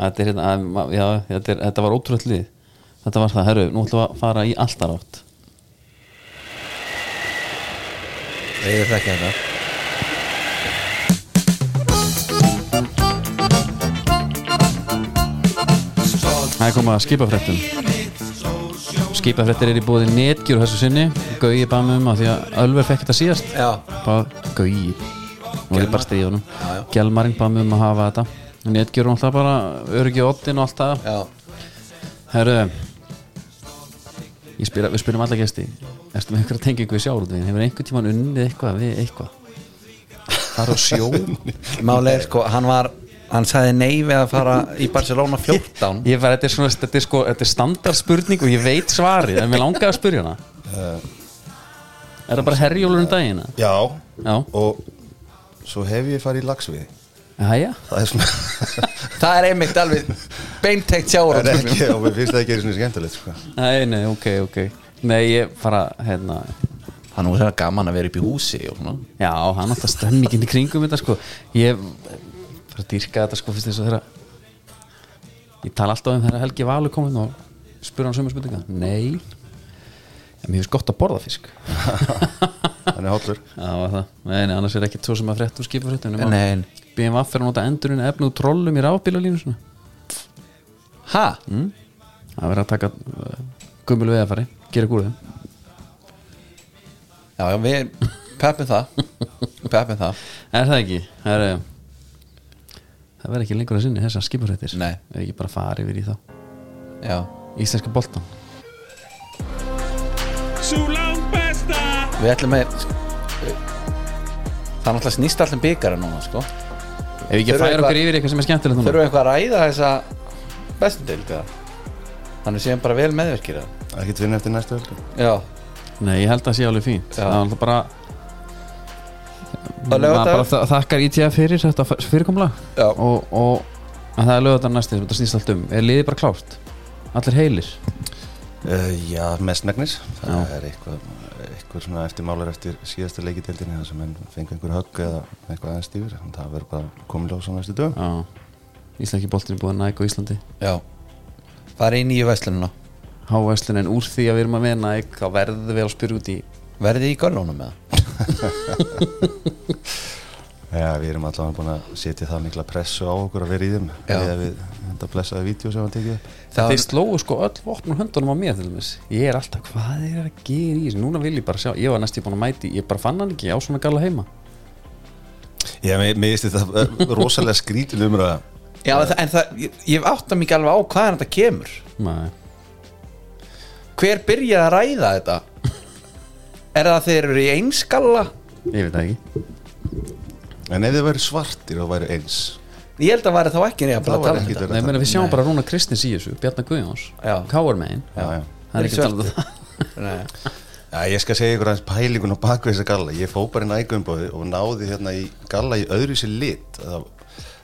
Þetta, er, hérna, já, þetta, er, þetta var ótrúlega lið. Þetta var það, herru, nú ætlum við að fara í alltaf átt. Ég þekki þetta Það er komað að skipafrættum Skipafrættir er í búið netgjur þessu sinni. Gauði bara með um að því að Ölver fekk þetta síðast. Gauði Nú er ég bara stríðunum Já, já. Gjelmarinn bara með um að hafa þetta Netgjur og alltaf bara ottin og allt það. Já. Herru Ég spyr, Við spyrum alla gesti. Erstu með einhverja tengingu við sjálfum Hefur einhvern tímann unnið eitthvað við eitthvað? Það er á sjó? Máli er sko, hann var hann sagði nei við að fara í Barcelona 14 Ég var, þetta er svona, þetta er sko, þetta er standard spurning og ég veit svarið, en mér langaði að spyrja hana. Er það bara herjólur um dagina? Já, Já, og svo hef ég farið í lagsviði Jæja. Það er svona Það er einmitt alveg beintegt sjáur það er ekki, og mér finnst það ekki einu svona skemmtilegt sko. Nei, nei, ok, ok. Nei, ég fara, hérna. Hann er það gaman að vera upp í húsi og svona. Já, hann alltaf stemmingin í kringum þetta sko. Ég fyrir að dýrka þetta sko fyrst eins og þeirra Ég tala alltaf um þeirra Helgi Valur komin og spura hann sömu spurninga Nei. En mér finnst gott að borða fisk. Hann er hollur. Já, var það. Nei, nei, annars er ekkert svo sem að að nota endurinn efnu og trollum í rafbílalínu svona. Ha? mm? Það verður að taka uh, gummul veðafari Gera gúrið Já, já, við peppum það. Peppum það. Er það ekki? Það er Það verður ekki lengur að sinni þessar skipafréttir. Nei. Er ekki bara farið yfir í þá. Já. Íslenska boltan Við ætlum að Það er náttúrulega snýst allum byggara núna sko Ef við ekki færa okkur yfir eitthvað sem er skemmtilegt núna Þurfum við eitthvað að ræða þessa bestu deilda Þannig séum bara vel meðverkir það ekki tvinn eftir næstu öllu Já Nei, ég held að það sé alveg fínt Já. Það er alltaf bara Og Maður laugardagur? bara þa- þakkar ITF fyrir þetta fyrirkomla Já. og, og en það er lögðar næstu þetta snýst allt um Er liðið bara klárt? Allir heilir? Uh, já, mestmegnis það er eitthvað, eitthvað svona eftirmálar eftir síðasta leikiteldinni þar sem menn fengu einhver högg eða eitthvað aðeins stífur en það verður bara komin ljós á næstu dögum. Já, Íslenski boltin er búið að næka á Íslandi. Já. Fara í nýju veslununa Hávæslun en úr því að við erum að við næk þá verðum við að spyrja út í Verðið í göllunum með Já, við erum allavega búin að setja það mikla pressu á okkur að vera í þeim Já. eða við þetta blessaði vídeo sem hann tekið upp. það Þeir slóu sko öll vopnum höndunum á mér til dæmis Ég er alltaf, hvað er að gera í þessu Núna vil ég bara sjá, ég var næst ég búin að mæti Ég bara fann hann ekki á svona gala heima Já, mér finnst þetta rosalega skrítin umræða Já, það, en það, ég, ég átta mikið alveg á hvaðan þetta kemur Nei, Hver byrjaði að ræða þetta? Er það þeir eru í einskalla? ég veit það ekki En ef þið væri svartir og væri eins. Ég held að væri þá ekki nefn að Það tala um þetta. Nei, að meni, við sjáum Nei. bara Rúna Kristins í þessu Bjarnar Guðjóns, Já. Káar megin. Já, já. Það er ekki Þeir talað um það Nei. Já, ég skal segja ykkur aðeins pælingun á baku þessa galla. Ég fó bara inn ægumbóði og náði hérna í galla í öðru sér lit. Það,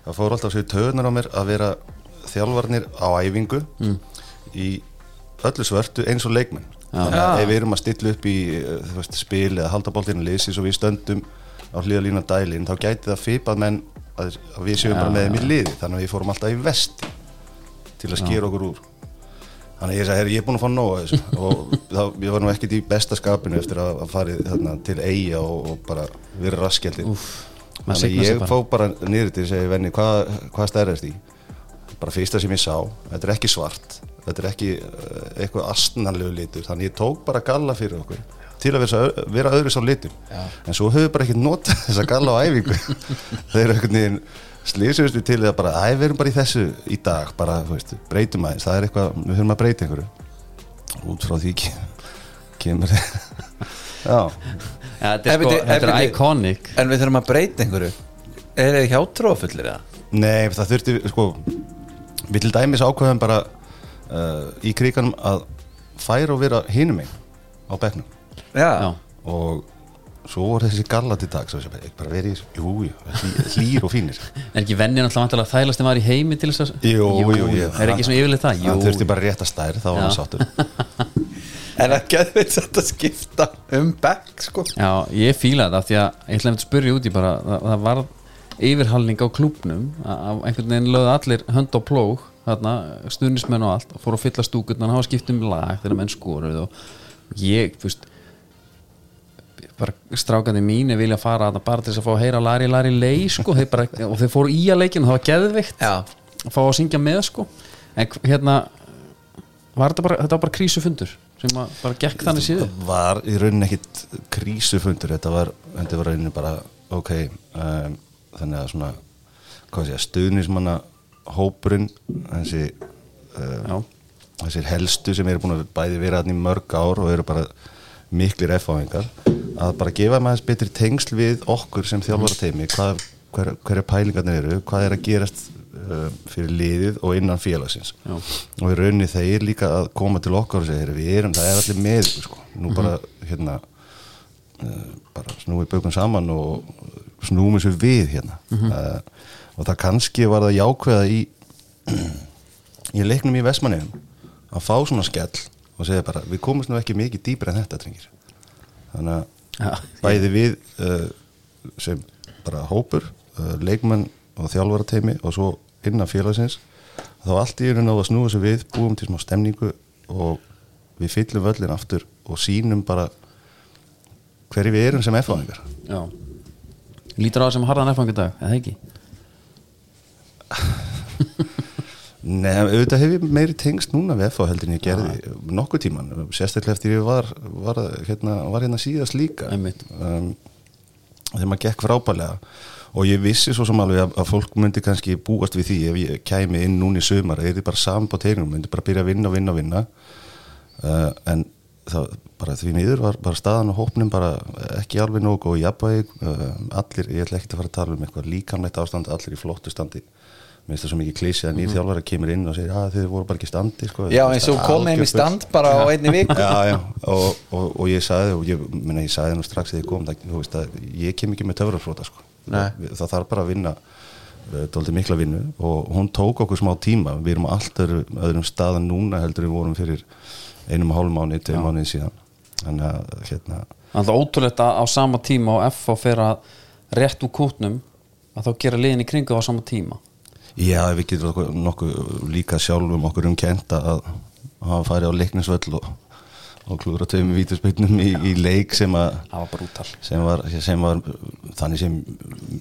það fór alltaf sér töðunar á mér að vera þjálfarnir á æfingu í öllu svörtu eins og leikmenn. Þannig að ef við erum að stilla upp í eh, þú veist, spil eða halda boltinu leysi svo við stöndum á hlýðalína dælin þá gæti það fipað menn að, að við séum bara með þeim í liði þannig að við fórum alltaf í vesti til að skera okkur úr. Þannig að ég sagði, "Heyrðu, ég er búin að fá nóg að þessu. Og þá, ég var nú ekkert í besta skapinu eftir að, að farið þarna, til eiga og, og bara verið raskjaldi. Maður Þannig að ég fó bara. niður til að segja, venni, hvað, hvað stærðast í? Bara fyrsta sem ég sá, þetta er ekki svart, þetta er ekki uh, eitthvað astnanlegu litur, þannig ég tók bara galla fyrir okkur til að vera, vera öðru sá litur. Já. en svo höfum við bara ekki notað þessa galla á æfingu. Þeir eru einhvern veginn við til að bara, æ, við erum bara í þessu í dag, bara, þú veist, breytum aðeins það er eitthvað, við höfum að breyta einhverju. Út frá því ke- kemur já, Ja, Þetta er, sko, er iconic. En við þurfum að breyta einhverju. Er þið hjátrófullir eða? nei, það þurfti sko, við til dæmis ákveðum bara uh, í kriganum að færa og vera hinum einn á bekknum Já, og svo voru þessi galla til dags og þessi bara, verið, jú, jú, hlýr og fínir. Er ekki vennin alltaf þælast en var í heimi til þess að Jú, jú, jú. Er ekki svona yfirleitt það? Jú, þurfti bara rétt að stær, þá var hann sáttur. En að geðveit þetta skipta um bekk sko. Já, ég fíla þetta því að ég ætla að spyrja út í bara það, það var yfirhalning á klúbnum að að einhvern veginn lögðu allir hönd á plóg þarna, stuðnismenn og allt og fóru að fylla stúkutna, hafa skipt um lag þegar menn skoruð og ég, þú veist bara strákandi mínu vilja fara þarna bara til þess að fá að heyra Lari Lari Lei sko, þeir bara, og þeir fóru í að leikinu það var geðveikt Já. að fá að syngja með sko en hérna var þetta bara, þetta var bara krísufundur sem að bara gekk þannig síðu Það var í rauninni ekkit krísufundur þetta var, þetta var rauninni bara ok, um, þannig að svona hvað sé að stuðnismanna hópurinn þessi Já. uh, þessir helstu sem eru búin að bæði vera í mörg ár og eru bara miklir F-áhengar að bara gefa maður betri tengsl við okkur sem þjálfara teimi hvað, hver, hverja pælingarnir eru hvað er að gerast uh, fyrir liðið og innan félagsins Já. og í rauninni þeir líka að koma til okkar og segja, "Heyrðu, við erum, það er allir með sko. nú bara hérna uh, bara snúið bökum saman og snúum þessu við hérna uh, og það kannski var það jákveða í í leiknum í Vestmanniðum að fá svona skell og segja bara, við komumst nú ekki mikið dýpra en þetta drengir þannig að Já. bæði við uh, sem bara hópur uh, leikmenn og þjálfarateimi og svo innan félagsins þá allt í einu náðu að snúa sig við búum til smá stemningu og við fyllum völlin aftur og sínum bara hverju við erum sem Já Lítur á það sem harðan effangi dag, eða ekki? Nei, auðvitað hef ég meiri tengst núna við FH heldur en ég gerði nokkuð tíman, sérstaklega eftir ég var, var, hérna, var hérna síðast líka. Um, þegar maður gekk frábælega og ég vissi svo sem alveg að, að fólk myndi kannski búast við því ef ég kæmi inn núna í sumar eða bara saman på tegnum, myndi bara byrja að vinna og vinna og vinna. Uh, en það bara því miður var bara staðan og hópnum bara ekki alveg nógu og jafnvæg uh, allir, ég ætla ekki að fara að tala um eitthvað líkamlegt ástand, allir í flottu standi mér finnst það svo mikið klísi að nýr þjálfara kemur inn og segir að þið voru bara ekki standi sko. Já, eins og komið heim í stand bara á einni viku. Já, já, og, og, og ég sagði og ég, minna, ég sagði nú strax þegar ég kom það, þú veist að ég kem ekki með töfraflóta sko. Nei. það þarf bara að vinna dóldi mikla vinnu. Og hún tók okkur smá tíma. Við erum á allt öðru, öðrum staðan núna heldur við vorum fyrir einum og hálf mánu, tveim mánuðin síðan. Þannig að hérna Það er ótrúlegt að á sama tíma og FH fer að rétt úr kútnum að þá gera liðin í kringu á sama tíma Já, við getum nokkuð líka sjálfum okkur um kenta að hafa farið á leiknisvöll og, og klúra tveim vítaspilnum í, í leik sem að Það var bara úttal sem var, sem var þannig sem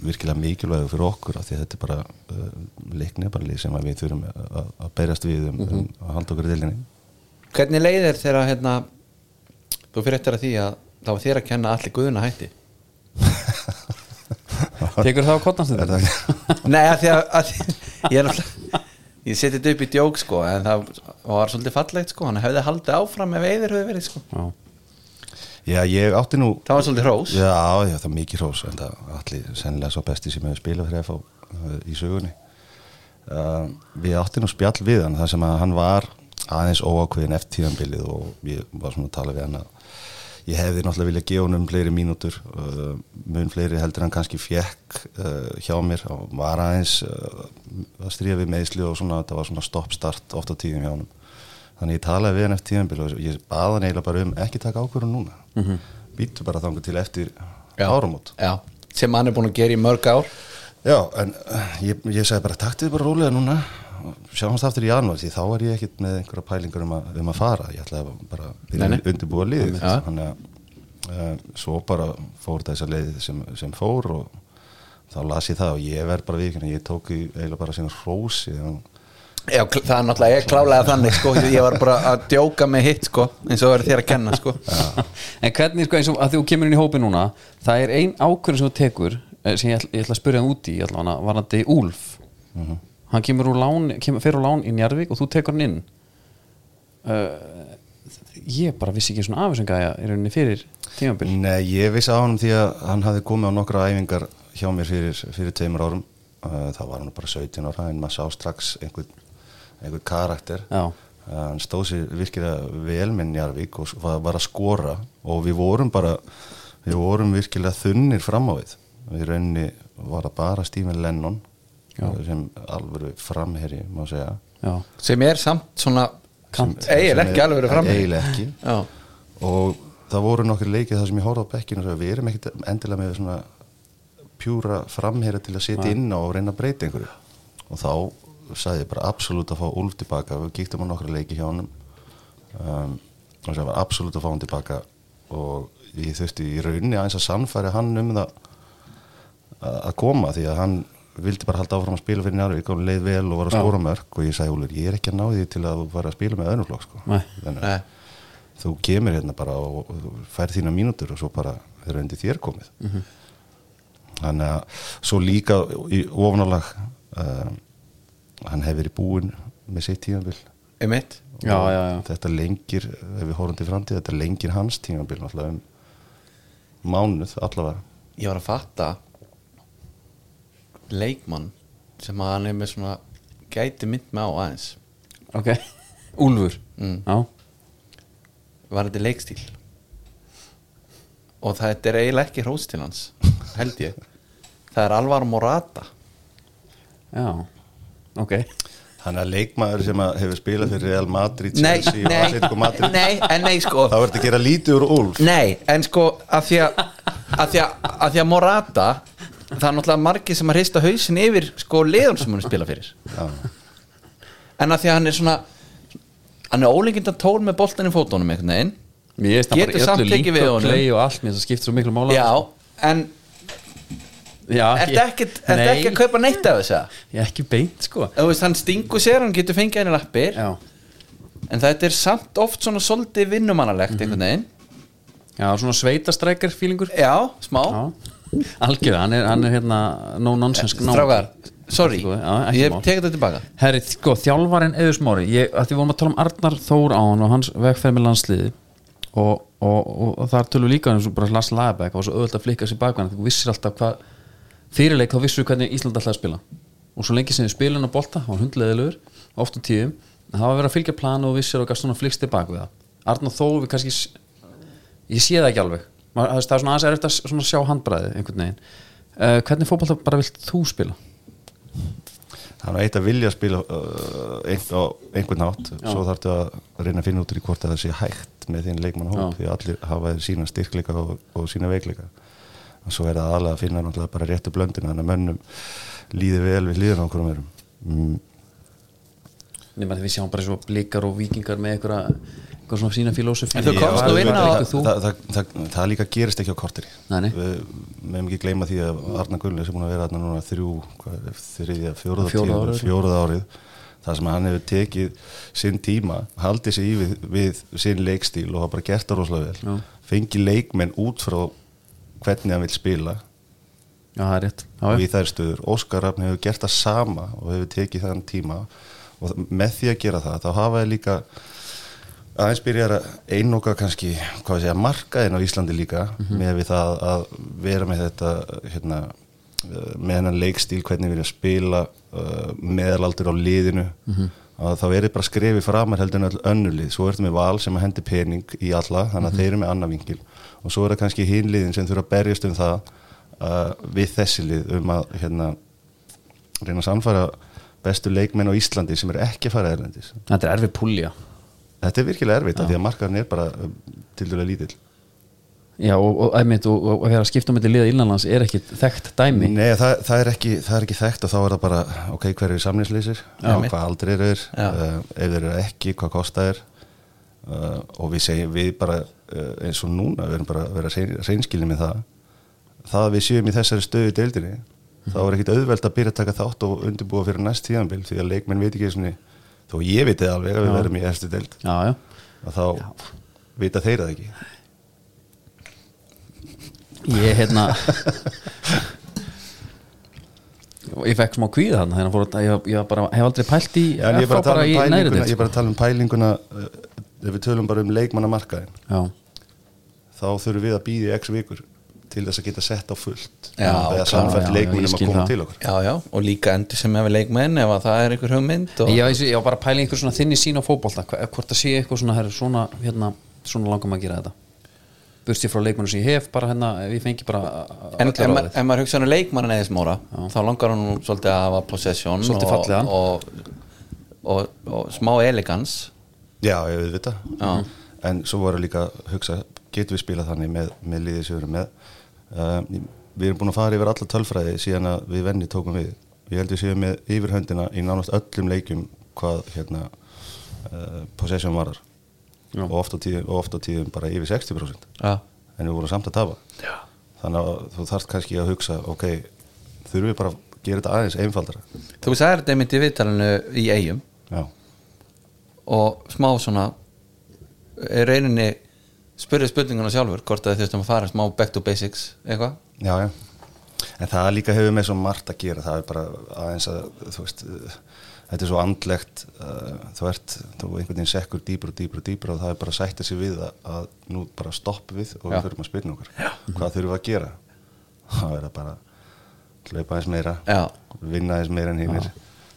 virkilega mikilvægur fyrir okkur af því að þetta er bara uh, leikni bara lið sem að við þurfum að, að berjast við um, um að halda okkur í delinni Hvernig leið er þegar hérna, þú fyrir eftir að því að það var þér að kenna allir guðuna hætti? Tekur það á kottnastundu? Nei, að því að, að ég er náttúrulega ég seti þetta upp í djók sko en það var svolítið fallegt sko. Hann hefði haldið áfram ef eðir hefði verið sko. Já, Já, ég átti nú það var svolítið hrós. Já, já, það er mikið hrós en það er allir sennilega svo besti sem hefur spilað fyrir FH uh, í sögunni. Uh, Við átti nú spjall við hann þar sem að hann var aðeins óákveðin eftir tíðanbilið og ég var svona að tala við hann að ég hefði náttúrulega viljað gefa hann um fleiri mínútur uh, mun fleiri heldur hann kannski fjekk uh, hjá mér. Og var aðeins uh, að stríða við meðsli og svona þetta var svona stopp-start oft á tíðum hjá hann þannig ég talaði við hann eftir tíðanbíl og ég baði hann eiginlega bara um ekki taka ákvörðun núna. Mm -hmm. býtu bara þangu til eftir Já. áramót. Já, sem hann er búin að gera í mörg ár. Já, en uh, ég, ég sagði bara taktið bara rólega núna sjáumst aftur í janúar því þá er ég ekkit með einhverja pælingar um að, um að fara. Ég ætlaði bara að að undirbúa liðið. Já. þannig að uh, svo bara fór þessa leið sem, sem fór og þá las ég það og ég verð bara vikina ég tók í eiginlega bara sína hrósi og Já, það er náttúrulega ég klálega þannig sko. Ég var bara að djóka með hitt sko eins og verður þér að kenna sko. En hvernig, sko, eins og að þú kemur inn í hópi núna það er ein ákvörðin sem þú tekur eh, sem ég, ætla- ég ætla að spyrja hann út í allavega, varandi Úlf hann kemur úr lán, kemur, fer úr lán í Njarvík og þú tekur hann inn. Uh, ég bara vissi ekki svona afhersingæja í rauninni fyrir tímabil Nei, ég vissi á hann því að hann hafði komið á nokkra æfingar hjá mér fyrir, fyrir tveimur árum. Uh, þá var hann bara 17 ára en maður sá strax einhvern, einhvern karakter. Já. Uh, hann stóð sér virkilega vel með Njarvík og var, var að skora og við vorum bara við vorum virkilega þunnir fram á við. Við rauninni var það bara Stephen Lennon. Sem alveg framherri má segja. Já, sem er samt svona Kant. eiginlega ekki alveg verið fram eiginlega ekki. Já, og það voru nokkur leikið þar sem ég horfði á bekkinu og sagði, við erum ekkit endilega með svona pjúra framherja til að setja inn á og reyna að breyta einhverju. Og þá sagði ég bara absolutt að fá Úlf tilbaka við kíktum á nokkra leiki hjá honum. Um, og það var absolutt að fá hann tilbaka og ég þurfti í rauninni aðeins að sannfæri hann um það að að koma því að hann vildi bara halda áfram að spila fyrir Njarvík og leið vel og var að skóra mörg og ég sagði Úlfur, ég er ekki að ná því til að fara að spila með öðrum flokk sko. Nei. Þannig Nei. að þú kemur hérna bara og, fær þína mínútur og svo bara er undir þér komið þannig að svo líka í ofanálag uh, hann hefur verið búinn með sitt já. þetta lengir, ef við horfum til framtíð þetta lengir hans tímabil náttúrulega um mánuð allavega ég var að fatta leikmann sem að hann er með svona gæti mynd með á aðeins. Ok. Úlfur? Mm. Já, var þetta leikstíl og þetta er eiginlega ekki hrós til hans held ég. Það er Alvar Morata. Já, ok. Þannig að leikmaður sem að hefur spilað fyrir Real Madrid, nei, nei, Madrid. Nei, en nei sko. Þá verður að gera lítið úr Úlf. Nei, en sko að því að, að, því að, að, því að Morata það er náttúrulega margir sem að hrista hausin yfir sko liðan sem hann er spila fyrir. Já. en að því að hann er svona hann er ólengindan tól með boltan í Mér veist það Getur samt líka við honum. og allt Mér það skiptir svo miklu mála Já, en ertu ekkert ertu ekki að kaupa neitt af þess að Ég er ekki beint sko. Veist, hann stingur sér, hann getur fengið henni lappir. Já, en þetta er samt oft svona svolítið vinnumannalegt einhvern veginn. Já svona sveitastrækjar fílingur Já, smá. Já, algjörða, hann er, hann er hérna no nonsense. Strákar, sorry, Sko, ekki ég tek þetta tilbaka. Herri, sko, þjálfarinn Eður Smári því vorum að tala um Arnar Þór á hann og hans vegferð með landsliði og, og, og, og þar tölum við líka eins og bara Lars Lagerbæk og svo öðvöld að flikka sér bakvæðan þú vissir alltaf hvað fyrirleik þá vissir hvernig Ísland alltaf spila. Og svo lengi sem við spilum á bolta, hann hundleðilegur oft á tíðum, en það var verið að fylgja planu og vissir og gafst svona flikst tilbaka við það. Arnar Þór, við kannski ég sé það ekki alveg það er svona aðeins erfitt að sjá handbræði einhvern veginn. Uh, hvernig fótbolta bara vilt þú spila? hann er eitt að vilja spila uh, ein, á einhvern nátt svo þarftu að reyna að finna út í hvort að það sé hægt með þinn leikmann Já. hóp því að allir hafa sína styrkleika og, og sína veikleika. Og svo er það aðlega að finna náttúrulega bara réttu blöndina þannig að mönnum líði vel við líðan á okkur um mm, nema því við sjáum bara svo blikar og vikingar með einhverja, einhverja svona sína filósofi það, það, það, það, það líka gerist ekki á nei. við meðum ekki gleyma því að Arna Gullnes er búin að vera þarna núna þrjú, þriðja, fjóruða fjóruða árið. það sem hann hefur tekið sinn tíma, haldið sig í við, við sinn leikstíl og hafa bara gert það rosalega vel. Já. fengið leikmenn út frá hvernig hann vil spila. Já, það er rétt. Já, og í þær stöður, Óskar Rafn hefur gert það sama og hefur tekið þann tíma. Og með því að gera það þá hafa þið líka aðeins byrjar að einoka kannski hvað sé að markaðin á Íslandi líka með við það að vera með þetta hérna, eh, með hennan leikstíl hvernig við erum að spila uh, meðalaldur á liðinu. Að þá er þið bara skrefið framar heldur en öll önnulið, svo ertu með val sem að hendi pening í alla, þannig að þeir eru með annar vingil og svo er það kannski hinliðin sem þurfa að berjast um það uh, við þessi lið um að hérna, reyna að samfæra bestu leikmenn á Íslandi sem er ekki að fara erlendis. Þetta er erfið púlja Þetta er virkilega erfitt af því að markaðin er bara um, til dæla lítill. Já, og, og, einmitt, og, og, og þegar skipta um þetta liða innanlands er ekki þekkt dæmi. Nei, það, það, er ekki, það er ekki þekkt og þá er það bara ok, hver eru samlingsleysir hvað aldrei eru Já. uh, ef þeir eru ekki, hvað kosta þeir? Uh, og við segjum við bara uh, eins og núna, við erum bara að vera reynskilni með það. Það að við séum í þessari stöðu deildinni þá er ekkit auðvelt að byrja að taka þátt og undirbúa fyrir næst tíðanbil því að leikmenn veit ekki svona, þó ég það alveg að við verum í eftir deild. Já, já, og þá vita þeir það ekki. Ég hérna ég fekk smá kvíð hann að ég, ég bara, hef aldrei pælt í Já, ég bara að um í neðri pælinguna, deild, ég bara að tala um pælinguna uh, ef við tölum bara um leikmannamarkaðin já, þá þurfum við að býða í x vikur til þess að geta sett á fullt. Já, eða já, já, leikmunum ég að koma það. til okkur já, já, og líka endur sem hefur leikmenn ef að það er einhver hugmynd og... ég, ég, ég var bara að pæla einhver svona þinni sín á fótbolta. Hva- hvort það sé eitthvað svona, svona hérna, svona langum að gera þetta? Burst ég frá leikmennu sem ég hef bara hérna, ef ég fengi bara En ef, maður hugsa hann leikmann eða smóra þá langar hann nú svolítið að hafa possession Svolítið og, og, og, og smá elegans já, ég veit þetta Já. en svo voru líka að hugsa getum við spilað þannig með, með liðið sem við erum með við erum búin að fara yfir alla tölfræði síðan að við venni tókum við. Ég held við séum með yfirhöndina í nánast öllum leikjum hvað hérna uh, possession varar. Já. og oft, á tíðum, oft tíðum bara yfir 60% Já, en við vorum samt að tapa. Já. þannig að þú þarft kannski að hugsa ok, þurfum við bara að gera þetta aðeins einfaldara? Þú sagðir þetta einmitt í viðtalinu í eigum já, og smá svona reyninni spurði spurninguna sjálfur hvort að þið þurftum að fara smá back to basics eitthvað já, já en það líka hefur með svo margt að gera það er bara aðeins að þú veist, þetta er svo andlegt uh, þú ert, þú einhvern veginn sekkur dýpur og dýpur og dýpur og það er bara að sætta sig við að, að nú bara stopp við og Já. við þurfum að spilna okkur já. hvað þurfum við að gera það er að bara hlaupa aðeins meira Já. vinna aðeins meira en hinnir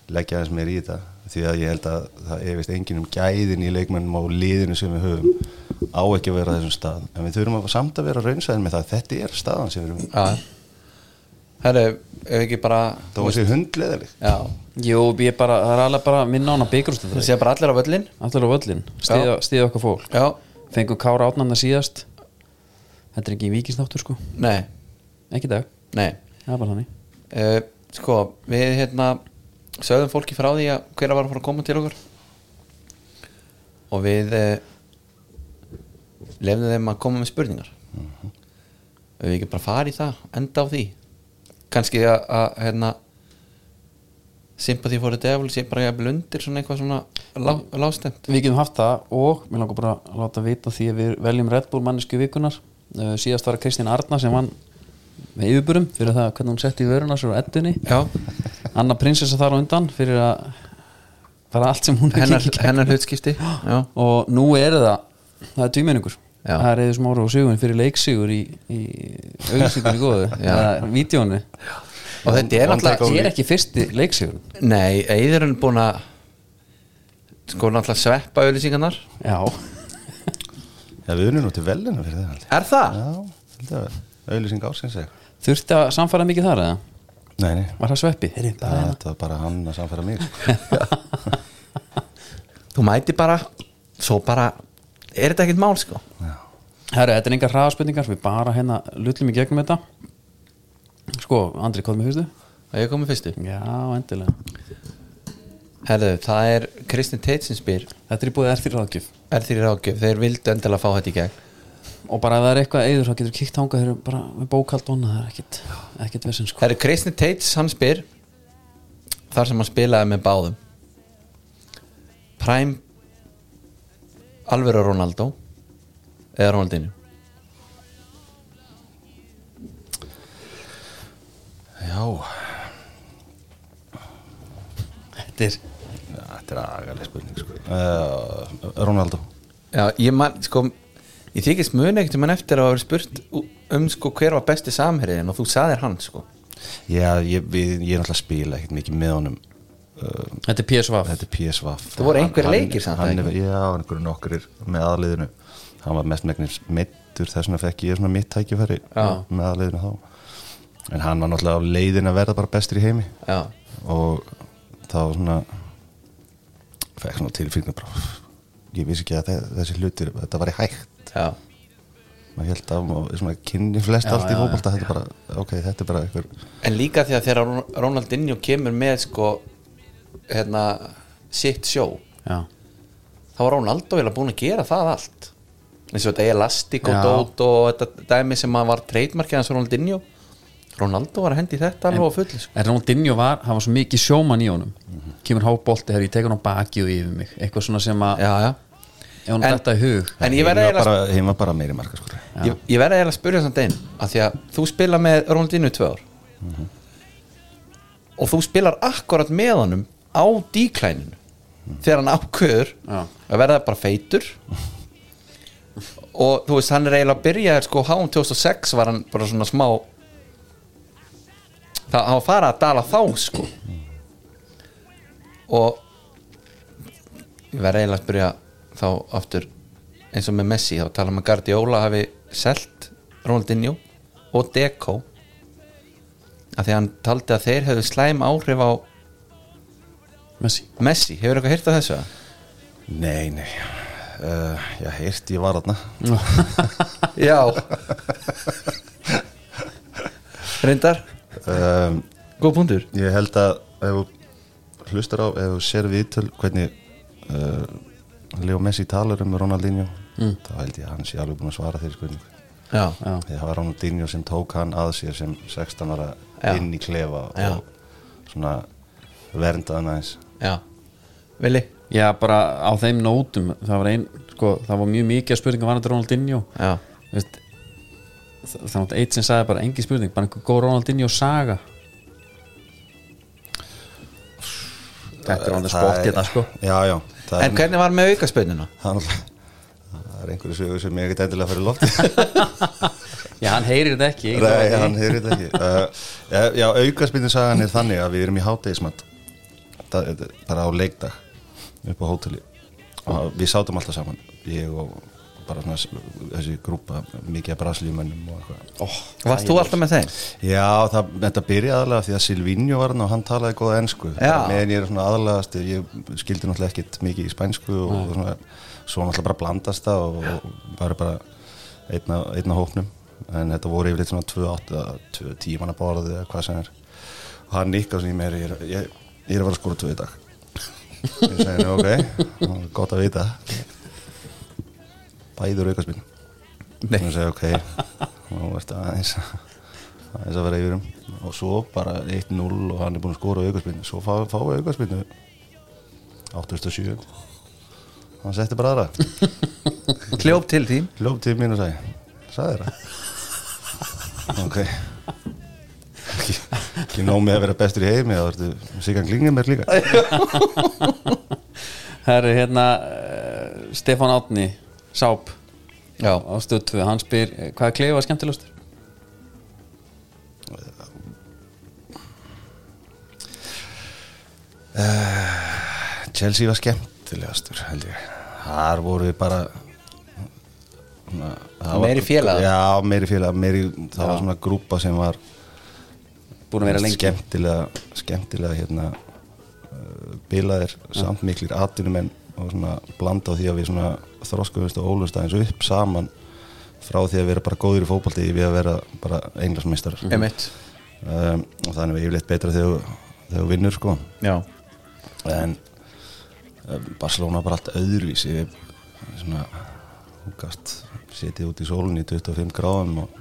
leggja aðeins meira í þetta því að ég held að það efist enginn um gæðin í leikmennum og liðinu sem við höfum. Á ekki að vera á þessum stað. En við þurfum að samt að vera raunsæðin með það. Þetta er staðan sem við erum Já. Herru, ef ekki bara það var sér hundleðileg Já, Jú, ég bara, það er alveg bara minna ána það byggrústu sé bara allir á völlin allir á völlin, stiða okkar fólk. Já, fengum Kára átnanda síðast. Þetta er ekki vikisnáttur sko. Nei, ekki dag, nei. Það er bara þannig. Uh, Sko, við hérna sögðum fólki frá því að hver var að fara að koma til okkur og við uh, lefðum þeim að koma með spurningar. Mhm. Ef við ekki bara fara í það, enda á því. Kannski að, að hérna sympathy for the devil sé bara jafnvel undir svona eitthvað svona lá, lástemt Við getum haft það og mér langar bara að láta vita því að við veljum Red Bull mannesku vikunar uh, síðast var Kristín Arna sem vann með yfirburum fyrir það hvernig hún setti í vöruna sér á eddunni Anna prinsessa þar á undan fyrir að bara allt sem hún er hennar, hennar hlutskipti Já, og nú er það það er tvímenningur. Já. það er eða smára og sigun fyrir leiksigur í, í auðvitsingunni góðu eða vídjónu og þetta er náttúrulega er ekki fyrsti leiksigur Nei, Eður er búin að sko náttúrulega sveppa auðlýsingarnar já, Já, við unum nú til velina fyrir það ég. Er það? Já, held að auðlýsing ársins þurfti að samfara mikið þar eða? Nei, nei, Var það sveppi? Heyri, bara hérna. var bara hann að samfæra mig sko. þú mæti bara svo bara, er þetta ekkert mál sko Herru, þetta er engar hraðaspurningar Við bara hérna lullum í gegnum þetta Sko, Andri, hvað er með fyrstu? að ég komið fyrstu Já, endilega Herðu, það er Kristinn Teit sem spyr Þetta er í búið erþýr ráðgjöf er þér í ráðgjöf, þeir vildu endilega fá þetta í gegn Og bara ef það er eitthvað eður þá getur kíkt hangað þeir eru bara með bókald vona það er ekkit, ekkit vesinn sko. Það er Kristinn Teits, hann spyr þar sem hann spilaði með báðum. Prime Alvöru Ronaldo eða Ronaldinho? Já, Þetta er þetta er agaleg spurning sko. uh, Ronaldo. Já, ég man, sko ég þykist muni ekkert um hann eftir að hafa verið spurt um sko hver var besti samherriðin og þú saðir hann sko. Já, ég, við, ég er náttúrulega að spila ekkert mikið með honum. Uh, Þetta er PSV Þetta er PSV Það voru einhverjir Hann- leikir samt, hann, hann, Já, einhverju nokkur með aðliðinu. Hann var mest megnis meittur þess vegna fekk ég svona mitt tækifæri Já. með aðliðinu þá. En hann var náttúrulega á leiðin að verða bara bestur í heimi. Já, og það var svona fekk svona bara ég vissi ekki að þe- þessi hlutir þetta var í hægt já, maður held að svona kynni flest Já, allt í já, fótbolta þetta er bara, ok, þetta er bara einhver en líka því að þegar Ron- Ronaldinho kemur með sko hérna sitt sjó Já, þá var Ronaldo vel að búin að gera það allt. Eins og þetta elastik og dót og þetta dæmi sem að var treytmarkið hans Ronaldinho. Ronaldo var að hendi í þetta alveg á fullu sko. en Ronaldinho var, hann var svo mikið sjóman í honum. Kemur hábolti, þegar ég tek hann á baki og yfir mig. Eitthvað svona sem að. Ef hann En- þetta í hug. En ég verði var eiginlega bara, var bara meiri marka sko. ég, ég verði eiginlega að spyrja samt einn að því að þú spila með Ronaldinho í tvö ár. Og þú spilar akkurat með honum á díklæninu þegar hann ákveður Já. að verða bara feitur. Og þú veist hann er eiginlega að byrja sko háum 2006 var hann bara svona smá það hann var farið að dala þá sko. Og ég verði eiginlega að spyrja þá aftur eins og með Messi þá tala að Guardiola hafi selt Ronaldinho og Deco af því að hann taldi að þeir hefðu slæm áhrif á Messi. Messi, hefur eitthvað heyrt af þessu? nei, nei. Uh, já, heyrt ég var þarna. Já. Reyndar, um, góð punktur. ég held að ef þú hlustar á, ef þú sér viðtöl hvernig uh, Leo Messi talar um Ronaldinho. Þá held ég að hann sé alveg búin að svara þeirri spurningu. Já, Já, það var Ronaldinho sem tók hann að sér sem 16 ára Já. inn í klefa Já. og svona verndaðan aðeins. Já. Vili? Já, bara á þeim nótum Það var ein, sko, það var mjög mikið að spurninga var þetta Ronaldinho. Já, Veist, það var eitt sem sagði bara engin spurning, bara einhver góð Ronaldinho saga. Þetta er on the spot hérna sko. Já, já, það en hvernig var með aukaspönnuna? það er, það er einhverju sögur sem ég ekkert endilega fyrir lofti Já, hann heyrir þetta ekki Nei, hann heyrir þetta ekki. Uh, Já, já aukaspindin sagan er þannig að við erum í hátegismat bara á leikdag upp á hóteli. Og við sátum alltaf saman ég og bara svona þessi grúpa mikið af brasilíumönnum og eitthvað. Ó, Varst þú alltaf með þeim? Já, það, þetta byrjaði aðalega því að Silvinho var hann og hann talaði góða ensku. Já. meðan ég er svona aðalegast ég skildi náttúrulega ekkit mikið í spænsku og, og svona, svo náttúrulega bara blandast það og, og bara bara einna, einna hópnum. En þetta voru yfirleitt svona 2-8 2 tíman að borða eða hvað sem er. Og hann nikkaði svona í mér ég, er- ég, ég er að fara að skora 2 í dag. Ég segi ok, gott að vita bæður aukaspinn Nei. og segja ok og verður aðeins aðeins að vera yfir um. Og svo bara 1-0 og hann er búin að skora aukaspinn svo fá, fá aukaspinnu 807 hann setti bara aðra. Hljóp til þín. Hljóp til mín og sagði sagði það ok. Ekki, ekki nóg með að vera bestur í heimi þá ertu Sigan Klingin mér líka. Herru, hérna uh, Stefán Átni Sáp Já, á stöð 2, hann spyr eh, hvað er klefa skemmtilegastur? Chelsea var skemmtilegastur held ég þar voru við bara svona, var- Meiri félagar? já, meiri félag meiri, það var svona grúpa sem var Búin að vera lengi. skemmtilega, skemmtilega hérna uh, bilaðir samt miklir atvinnumenn og svona blanda á því að við svona þroskaumst og ólust aðeins upp saman frá því að vera bara góður í fótbolti í við að vera bara englarsmeistarar Einmitt. um, og þannig að við yfirleitt betra þegar þú- vinnur sko. Já, en um, Barcelona bara allt öðruvísi. Svona þú gast setið út í sólunni í 25 gráðum og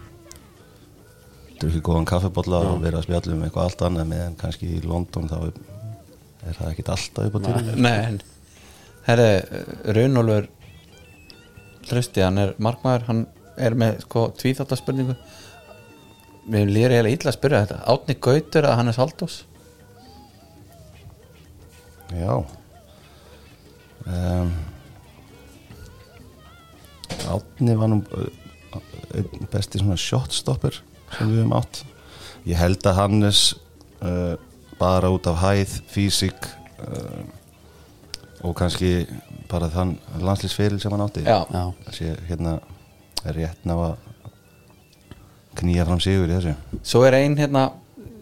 drukkið góðan kaffebolla og verið að spjalla um eitthvað allt annað meðan kannski í London þá er, það ekkit alltaf upp á en Herri, Raunólfur Trausti, hann er markmaður hann er með sko tvíþáttaspurningu. Við lýri heila illa að spyrja þetta. Átni Gautur að Hannes Haldós Já. Um, Átni var nú besti svona shotstopper sem við höfum átt. Ég held að Hannes uh, bara út af hæð, físík uh, og kannski bara þann landslýsferil sem hann átti. Þessi hérna er rétt ná að knýja fram sigur í þessu. Svo er ein hérna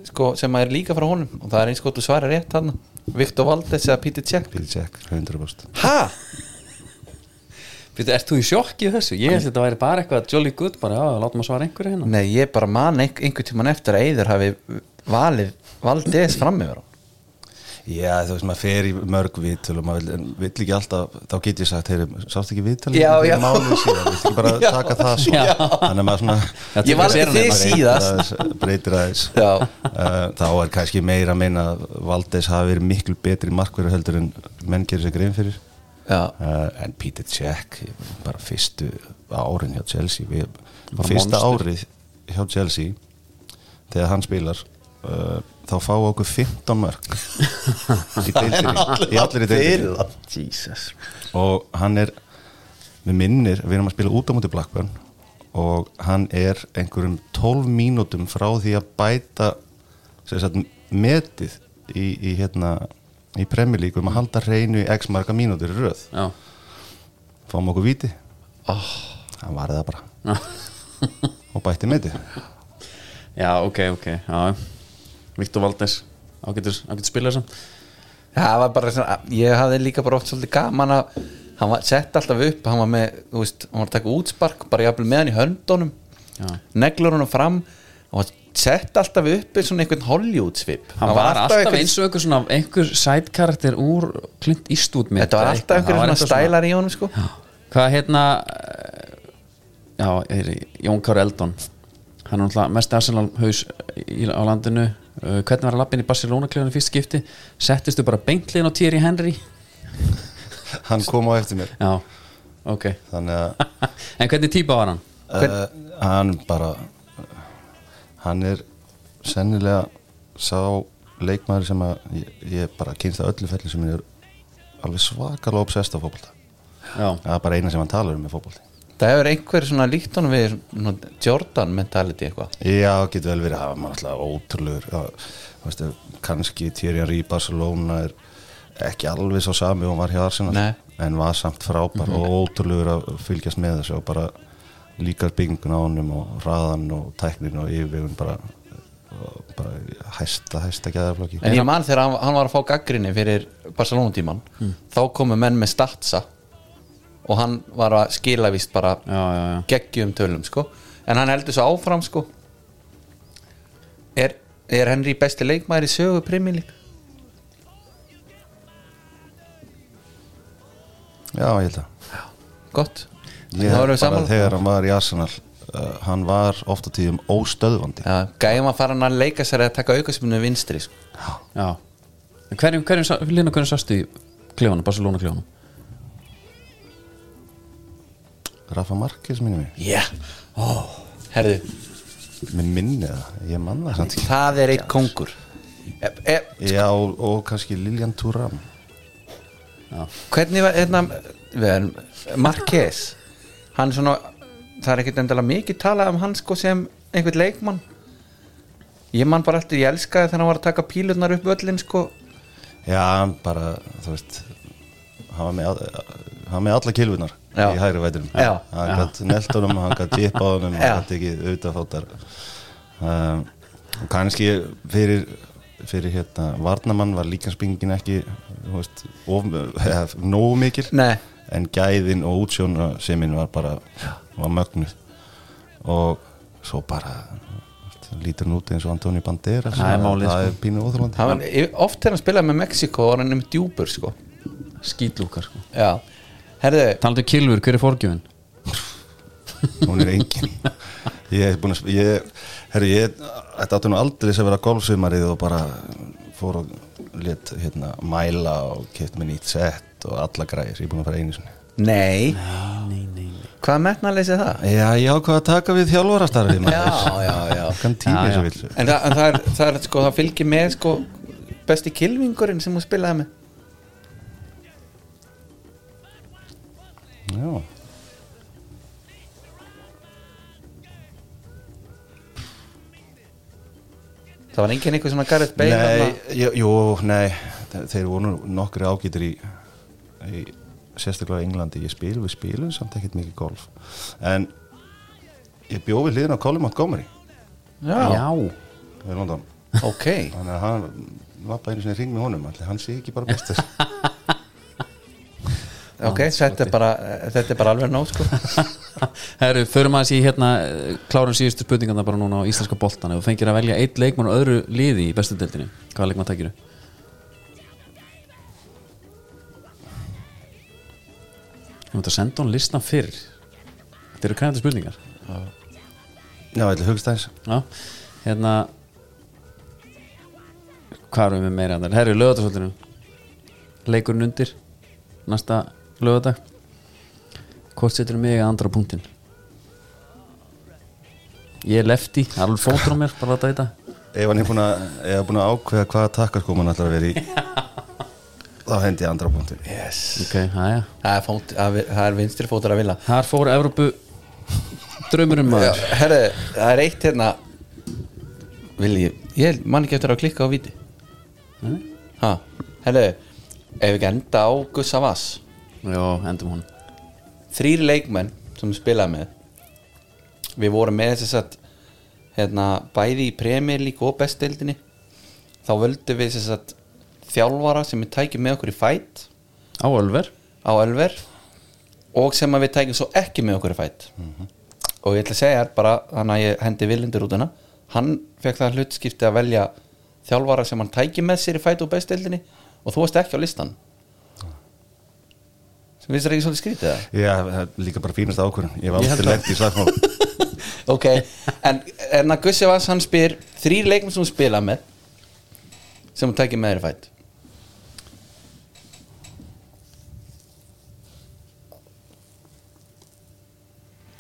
sko, sem er líka frá honum og það er eins gott að svara rétt hann Viktor Valdes eða Pítur Tjekk Pítur Tjekk, 100% Ha? Býttu, ert þú í sjokki í þessu? Ég held að þetta væri bara eitthvað jolly good bara, já, látum að svara einhverju hérna. Nei, ég bara man ein, einhvern tíman eftir að Eiður hafi valið Valdes fram yfir á Já, þú veist, maður fer í mörg viðtöl og maður vill, vill ekki alltaf, þá get ég sagt, heyri, sást ekki viðtöl? Já, já. Mánuð síðan, vill ekki bara Já. taka það svo? Já. Þannig að maður svona... Já, Ég sér hann síðast aðeins, breytir aðeins. Já. Uh, þá er kannski meira að minna að Valdes hafi verið miklu betri markverður heldur en menn gerir sér grein fyrir. Já, Uh, en Peter Cech, bara fyrstu árin hjá Chelsea, við, fyrsta árið hjá Chelsea, þegar hann spilar, uh, þá fá okkur 15 mörg í Jesus. Og hann er við minnir, við erum að spila út á múti Blackburn og hann er einhverjum 12 mínútum frá því að bæta sagt, metið í, í hérna í Premier League um að halda hreinu í x marga mínútur í röð. Já, fáum okkur víti. Oh, hann varði það bara. Og bætti metið. Já ok, ok já. Viktor Valdes ágætur, ágætur spilar samt. Það var bara svona, ég hafði líka bara oft svolítið gaman að hann var sett alltaf upp, hann var með, þú veist, hann var að taka útspark, bara jafnvel með hann í höndunum Já. neglur hann fram hann var sett alltaf upp eins svona einhvern Hollywood svip Hann var alltaf einhvern- eins og einhver svona einhver sætkarakter úr Clint Eastwood mynd. Þetta var alltaf einhver svona stælar í honum sko. Hvað hérna eh, Já, Jón Kári Eldon. Hann er náttúrulega mest Arsenal haus á landinu uh, Hvernig var að lappin í Barcelona kljóðan fyrst skipti? Settistu bara beintliðin á Thierry Henry? Hann kom á eftir mér. Já, ok. Þannig að En hvernig típa var hann? uh, hann bara hann er sennilega sá leikmaður sem að ég, ég bara kynst að öllu felli sem er alveg svakalega obsessed á Já, það er bara eina sem hann talar um með fótbolti Það hefur einhver svona líkt honum við svona Jordan mentality eitthvað? Já, getur vel verið, það var maður alltaf ótrúlegur. Þú veistu, kannski Thierry í Barcelona er ekki alveg svo sami og var hjá Arsenal Nei. en var samt frábær og ótrúlegur að fylgjast með þessu og bara líkar byggingun á honum og hraðan og tæknin og yfirvegun bara, bara hæsta, hæsta gæðarflokki En ég man þegar hann, var að fá gaggrinni fyrir Barcelona tíman þá komu menn með statsa og hann var að skila víst bara já, já, já. geggjum tölum sko en hann heldur svo áfram sko er, er Henry besti leikmaður í sögu primilík? Já, ég held að Gott bara saman þegar hann var í Arsenal uh, hann var ofta tíðum óstöðvandi Já, gæjum að fara hann að leika sér að taka aukasminu vinstri sko. já. En Hverjum, hverjum, Lina, hverjum sastu í kljóðanum, Barcelona kljóðanum? Rafa Marquez minni mig, yeah. oh. Herðu, minn minni það, ég manna það samt ekki. Það er eitt kongur e, e, Já, og, og kannski Lilian Thuram. Hvernig var hérna, við Marquez hann er svona það er ekkert endalega mikið talað um hann sko sem einhvern leikmann. Ég man bara alltaf, ég elskaði þegar hann var að taka pílurnar upp öllin sko. Já, bara, þú veist hann var með, með alla kilvunar Já. í hægri væturum hann gætt neltunum, hann gætt dip á honum Já. hann gætt ekki auðvitað fótar um, og kannski fyrir, fyrir hérna varnamann var líkanspingin ekki veist, of, eða, nógu mikil. Nei, en gæðin og útsjóna seminn var bara var mögnuð. Og svo bara lítur hann út eins og Antoni Banderas. Það er málið, það sko. er pínu var, oft þegar hann spilaði með Mexiko var hann um djúpur sko. Skýtlúkar sko. Já, herðu. Talandi um kilfur, hver er forgjöfin? hún er engin. Ég er búin að ég, herri, ég, þetta áttu nú aldrei að vera golfsumarið og bara fór og let hérna mæla og keft með nýtt sett og alla græðir, ég er búin að fara einu sinni. Nei, nei, nei, nei. hvað metnaðleysið það? já, ég ákvað að taka við þjálfarastarfi Já, já, já. Kann tími Já, já. sem vil En það, en það, er, það er sko, það fylgir með sko besti kilvingurinn sem hún spilaði með já, Það var enginn eitthvað svona Gareth Bale nei, jú, jú, nei. Þe- þeir voru nú nokkri ágætur í, í sérstaklega í Englandi. Ég spil, við spilum samt ekkert mikið golf. En ég bjó við hliðin á Colin Montgomery. Já, já, ok. Þannig að hann var bara einu sinni hring með honum. Allir hann sé ekki bara bestur Ok, þetta er bara, þetta er bara alveg nóg sko. Herru, förum aðeins í hérna klárum síðustu spurningarna bara núna á íslenska boltan ef þú fengir að velja eitt leikmann og öðru liði í bestu deildinni, hvaða leikmann tækir þú? Þú mútt að senda hún listan fyrr. Þetta eru kræfandi spurningar. Já, eitthvað hugst aðeins Já, hérna Hvað erum við meira annar? Herru, lögatarsvöldinu Leikurinn undir. Næsta lögadag Hvort setur mig að andra punktin? Ég er lefti, alveg fótur á mér bara að þetta ef hann er búin að, er að ákveða hvaða takkarskóm hann ætlar að vera í þá hendi ég andra punktin yes. Ok, aðja það, er fót, það það vinstri fótur að vilja Þar fór Evrópu draumurinn maður. Herre, það er eitt hérna. Vilji, ég man ekki eftir að klikka á viti Ha, herre Ef við ekki enda á Gussa Vass Já, endum hún Þrýr leikmenn sem við spilaði með. Við vorum með þess að hérna, bæði í League og bestdeildinni. Þá völdum við þess að þjálfara sem við tækjum með okkur í fætt Á Ölver. Á Ölver. Og sem við tækjum svo ekki með okkur í fætt og ég ætla að segja þér bara þannig að ég hendi vilindur út hana hann fekk það hlutskipti að velja þjálfara sem hann tæki með sér í fætt og bestdeildinni. Og þú varst ekki á listan sem finnst þér ekki svolítið skrítið það? já, það er líka bara fínast ákvörðun. Ég var aldrei lent í slagsmál ok, en, en að Gussi Vass hann spyr þrýr leikmenn sem hún spila með sem hún tækir með þér í fætt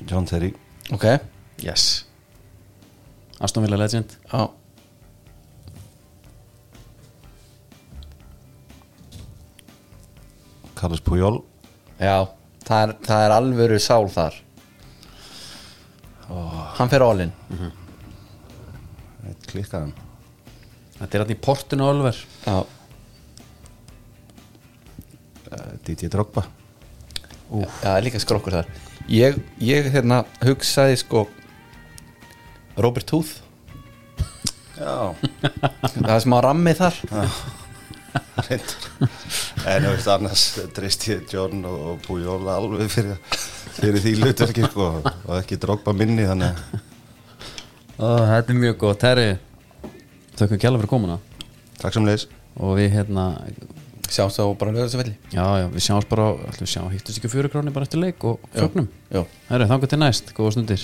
John Terry. Ok, Yes. Aston Villa Legend. Já. Carlos Puyol Já, það er, það er alvöru sál þar. Hann fer all-in klikkaðan Þetta er hann í portinu á Ölver Já, uh, DJ Drogba. Já, það er líka skrokkur þar. Ég, ég hérna hugsaði sko Robert Tooth já, Það er smá rammið þar. Reyndar en þú veist annars treyst ég John og, og Puyol alveg fyrir, fyrir því hlutverki sko, og ekki Drogba minni þannig að Ó, Þetta er mjög gott, herri Þökkum kjalla fyrir komuna. Takk sem leis Og við hérna Sjáumst þá bara lögðu þessu velli Já, já, við sjáumst bara Ætlum við sjá, hittust ekki fjöru krónir bara eftir leik og fögnum. Já, Herri, þangur til næst, góða stundir